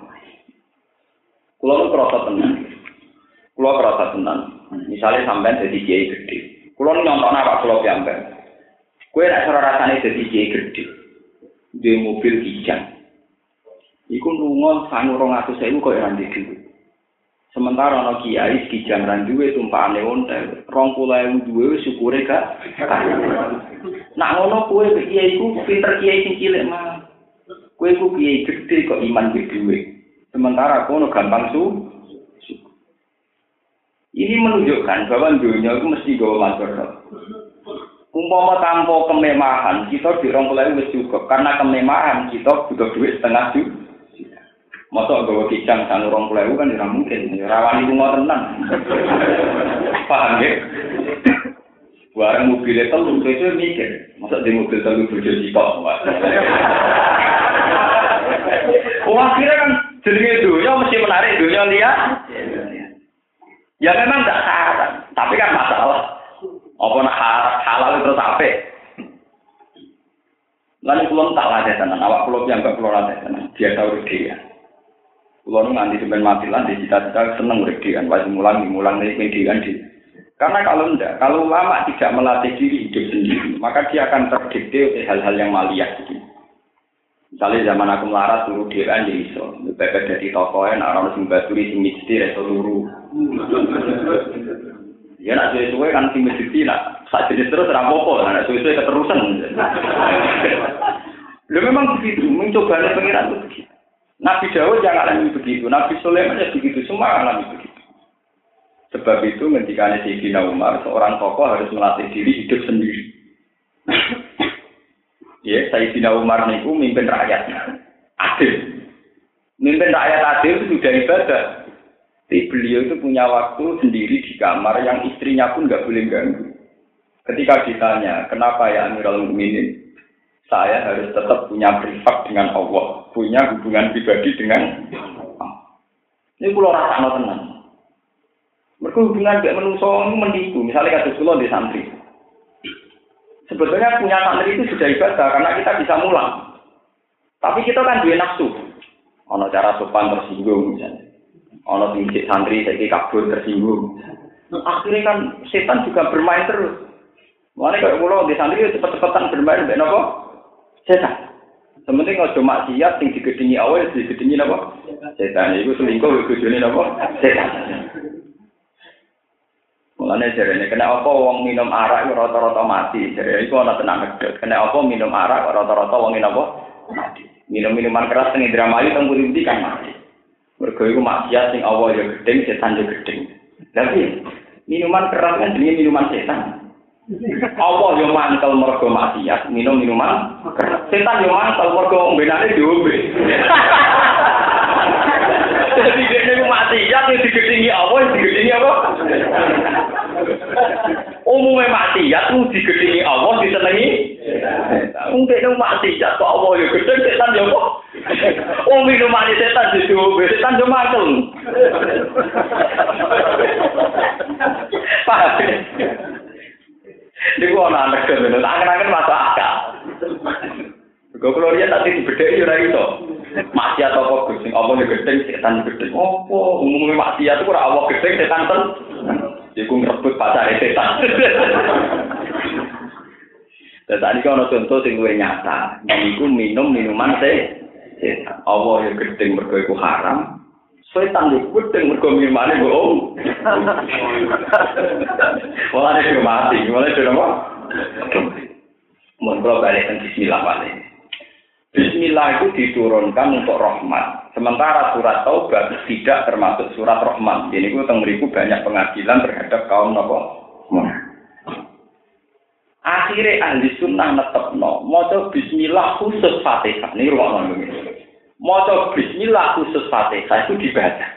Itu kerasa tenang. Kulo kerasa tenang. Misalnya sampai jadi kiai gede. Kulo nyontok apa kulo piambak. Kue nak cara rasanya jadi kiai gede. Di mobil kijang. Iku nunggu sangu rong atus saya kok yang di Sementara ana kiai kijang ran duwe tumpakane ontel, 20000 duwe syukure gak. Nak ngono kowe kiai iku pinter kiai sing cilik mah. Kowe iku kiai gede kok iman di duwe. Sementara kono gampang su. Ini menunjukkan bahwa dunia itu mesti gawa matur. Umpama tanpa kemewahan, kita dirong wis cukup. Karena kemewahan kita butuh duit setengah juta. Masa gawa kijang sanu rong puluh kan tidak mungkin. Rawan itu mau tenang. Paham ya? Barang mobilnya telu, itu mikir. Masa di mobil telu bojo jikok. Wah, kira kan jenenge dunia mesti menarik dunia lihat. Ya memang tidak salah, tapi kan masalah. Apa nak halal terus apa? Lalu pulau tak latih tenan, awak pulau yang gak pulau latih tenan, dia tahu dia. Kulo nu nganti sampean mati lan di cita-cita seneng urip dhewean, wis mulang mulang nek dhewean di. Karena kalau enggak, kalau lama tidak melatih diri hidup sendiri, maka dia akan terdikte oleh hal-hal yang maliyah gitu. Misalnya zaman aku melarat turu dhewean ya iso, bebek dari toko en ora ono sing baturi sing mesti reso turu. Ya nak suwe-suwe kan sing mesti nak sak jenis terus ora nak suwe-suwe keterusan. Lu memang begitu, mencoba pengiran itu begitu. Nabi Dawud yang alami begitu, Nabi Sulaiman ya begitu, semua alami begitu. Sebab itu ketika Sayyidina Umar, seorang tokoh harus melatih diri hidup sendiri. ya, Sayyidina Umar niku mimpin rakyatnya. Adil. Mimpin rakyat adil itu sudah ibadah. Tapi beliau itu punya waktu sendiri di kamar yang istrinya pun nggak boleh ganggu. Ketika ditanya, kenapa ya Amirul Mukminin? Saya harus tetap punya privat dengan Allah, punya hubungan pribadi dengan Ini pulau rasa tenang. Mereka hubungan dengan manusia ini. Misalnya kata pulau di santri. Sebetulnya punya santri itu sudah ibadah karena kita bisa mulang. Tapi kita kan dua nafsu. Ono cara sopan tersinggung misalnya. Ono tinggi santri saya kabur tersinggung. Akhirnya kan setan juga bermain terus. Mana kalau pulau di santri cepet-cepetan bermain, benar setan. Sementing ojo maksiat sing digedingi awal digedingi napa? Setan iku selingkuh bojone napa? Setan. Mulane jarene kena apa wong minum arak rata-rata mati. Jare iku ana tenang ngedot. Kena apa minum arak rata-rata wong napa? Mati. Minum minuman keras teng Indramayu teng Purindi kan mati. Mergo iku maksiat sing awal ya gedeng, setan ya gedeng. Tapi minuman keras kan jenenge minuman setan. Allah yo mantel mergo maksiat, minum minuman. Setan yo mantel mergo ombenane diombe. Jadi dia ini maksiat yang digedingi Allah, yang digedingi apa? Umumnya maksiat itu digedingi Allah, disenangi. Mungkin itu maksiat kok Allah yo gedeng, setan yo kok. Oh minuman setan diombe, setan yo mantel. Paham? Iku ana anak kene, tak kenangen masuk akal. Kok kulo riyen tak dibedheki ora iso. Maksiat apa kok gusti apa ne gedeng setan gedeng apa umumnya maksiat itu ora apa gedeng setan ten. Iku ngrebut pacar setan. Dan tadi kan ada contoh sing gue nyata, ini minum minuman teh, Allah yang gedeng mergo iku haram, Setan di kucing mergo minumane bohong. Malah dia mati, malah dia apa? Mun balik ke bismillah balik. Bismillah itu diturunkan untuk rahmat. Sementara surat taubat tidak termasuk surat rahmat. Ini gue beriku banyak pengadilan terhadap kaum nopo. Akhirnya ahli sunnah netep no. Mau bismillah khusus fatihah. Ini ruang ngomong Maca bismillah khusus Fatihah itu dibaca.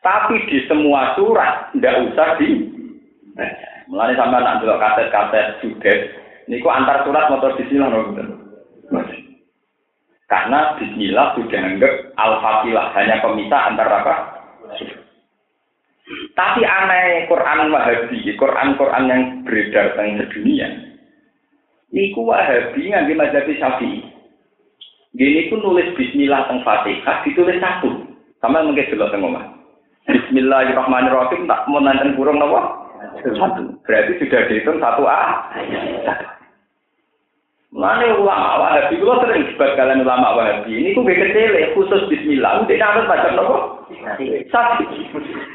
Tapi di semua surat tidak usah di Mulane sampean nak delok kaset-kaset sudet niku antar surat motor bismillah Karena bismillah sudah anggap al-fatihah hanya pemisah antar apa? Tapi aneh Quran Wahabi, Quran-Quran yang beredar di dunia. Niku Wahabi nganti mazhab Syafi'i. Gini pun nulis Bismillah teng Fatihah ditulis satu. Sama mungkin jelas teng omah. Bismillahirrahmanirrahim tak mau nanten kurung nopo? Satu. Berarti sudah dihitung satu A. Mana ulama Wahabi, kalau sering debat kalian ulama Wahabi, ini kok kecil khusus Bismillah, udah nanti baca nopo? Satu.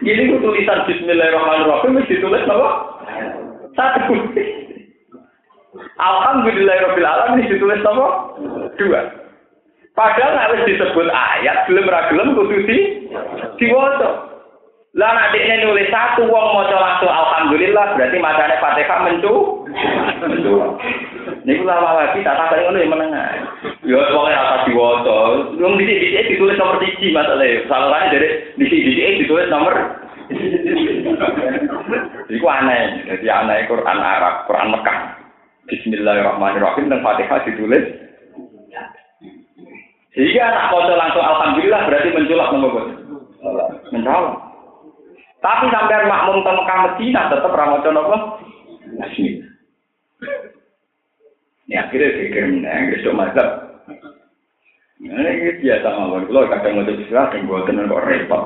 Gini ku tulisan Bismillahirrahmanirrahim, mesti ditulis nopo? Satu. Alhamdulillahirabbil alamin ditulis nopo? Dua. Padahal nek wis disebut ayat, belum ra gelem kudu di diwaca. Lah nek dekne nulis satu wong maca langsung alhamdulillah berarti macane Fatihah mencu. Mencu. Niku lama lagi tak tak ngono ya menengah. Ya pokoke ora diwaca. Wong dhisik-dhisik ditulis nomor 1 masalahe. Salahane dari dhisik-dhisik ditulis nomor Iku aneh, jadi aneh Quran Arab, Quran Mekah. Bismillahirrahmanirrahim dan Fatihah ditulis jika anak foto langsung alhamdulillah berarti menculak nomor bos. Mencolok. Tapi sampai makmum ke Mekah Medina tetap ramoco nopo. Bismillah. Ini akhirnya pikir menang, besok mazhab. Ini biasa mawon. Kalau kadang mau bismillah, yang buat tenan kok repot.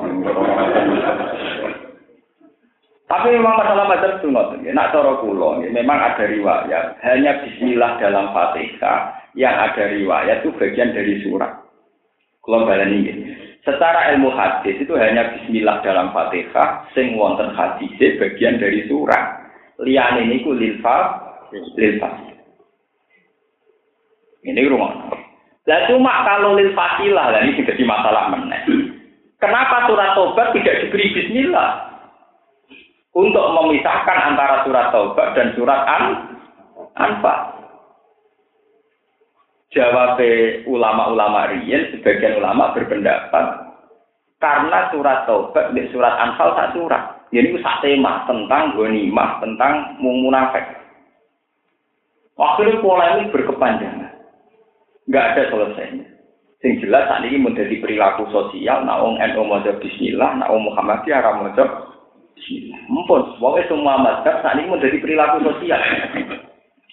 Tapi memang masalah mazhab itu nggak Nak cara kulo, memang ada riwayat. Hanya Bismillah dalam Fatihah yang ada riwayat itu bagian dari surat. Kalau ini. Secara ilmu hadis itu hanya bismillah dalam Fatihah sing wonten hadis bagian dari surat. Liyane niku lil fa lil Ini rumah. Lah cuma kalau lil fatilah lah ini masalah meneh. Kenapa surat tobat tidak diberi bismillah? Untuk memisahkan antara surat tobat dan surat an anfa. Jawab ulama-ulama riyen, sebagian ulama berpendapat karena surat Taubat di surat Anfal tak surat. Jadi itu sak tema tentang ghanimah, tentang munafik. Akhirnya polemik berkepanjangan. Enggak ada selesainya. Sing jelas saat ini menjadi perilaku sosial, wong NU maca bismillah, wong Muhammadiyah maca bismillah. Mumpun, semua mazhab saat ini menjadi perilaku sosial.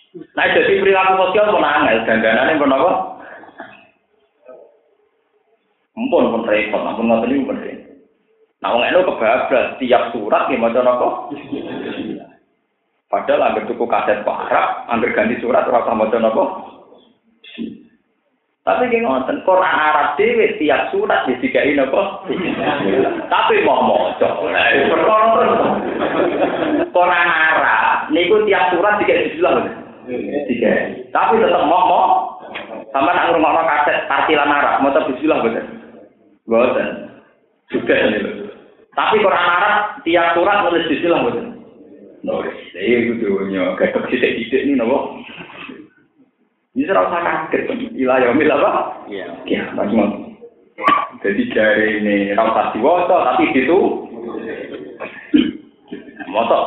Nah, jadi perilaku sosial pun angel, dandanannya pun apa? Mumpun pun repot, ampun ngoten niku pun repot. Nah, wong eno kebablas tiap surat nggih maca napa? Padahal anggar tuku kaset parah, anggar ganti surat ora usah maca napa? Tapi nggih ngoten, Quran Arab dhewe tiap surat digawe napa? Tapi mau maca. Perkara Quran Arab niku tiap surat digawe bismillah. Tiga. Tapi tetap mau mau. Sama nak ngurung kaset tartilan Arab, mau bismillah betul. Betul. Juga ini. Tapi Quran Arab tiap surat nulis bismillah betul. Nulis. Iya itu dunia. Kayak tidak ini nopo. Ini serasa kaget. Ilayah mil apa? Iya. Iya. Macam Jadi dari ini rasa diwasa tapi itu motor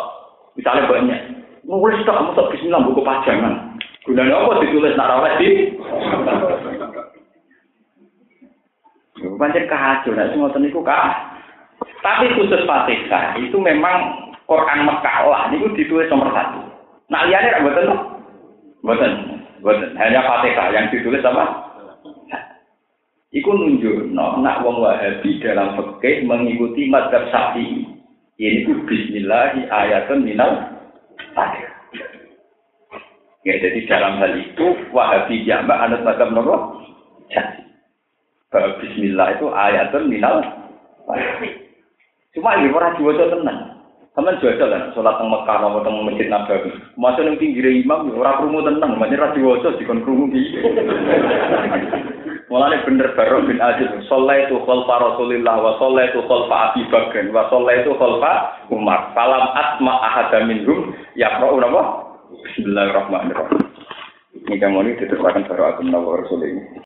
misalnya banyak Nulis tak tak bismillah buku pajangan. Gunanya apa ditulis nak rawat di? Pancen kacau, nek semua niku kah. Tapi khusus Fatihah itu memang Quran Mekah lah, niku ditulis nomor satu. Nah liane ra mboten Mboten, mboten. Hanya Fatihah yang ditulis apa? Iku nunjuk, no, nak wong Wahabi dalam fikih mengikuti madhab Syafi'i. Ini ku Bismillahi ayatun minal Tahir. Ya, jadi dalam hal itu Wahabi jambak anut macam nopo? Jadi. Bismillah itu ayatun minal Cuma ini orang diwajah tenang. Teman jual kan, sholat teng Mekah, mau teng masjid Nabawi. Masa yang pinggir imam, orang kerumu tenang, makanya radio diwajah di kerumu gitu. Mulane bener baru bin Aziz, sholat itu khalfa Rasulillah wa sholat itu khalfa Abi Bakr wa sholat itu khalfa Umar. Salam asma ahada minhum yaqra'u napa? Bismillahirrahmanirrahim. Ini kamu ini diteruskan baru aku Nabi Rasul ini.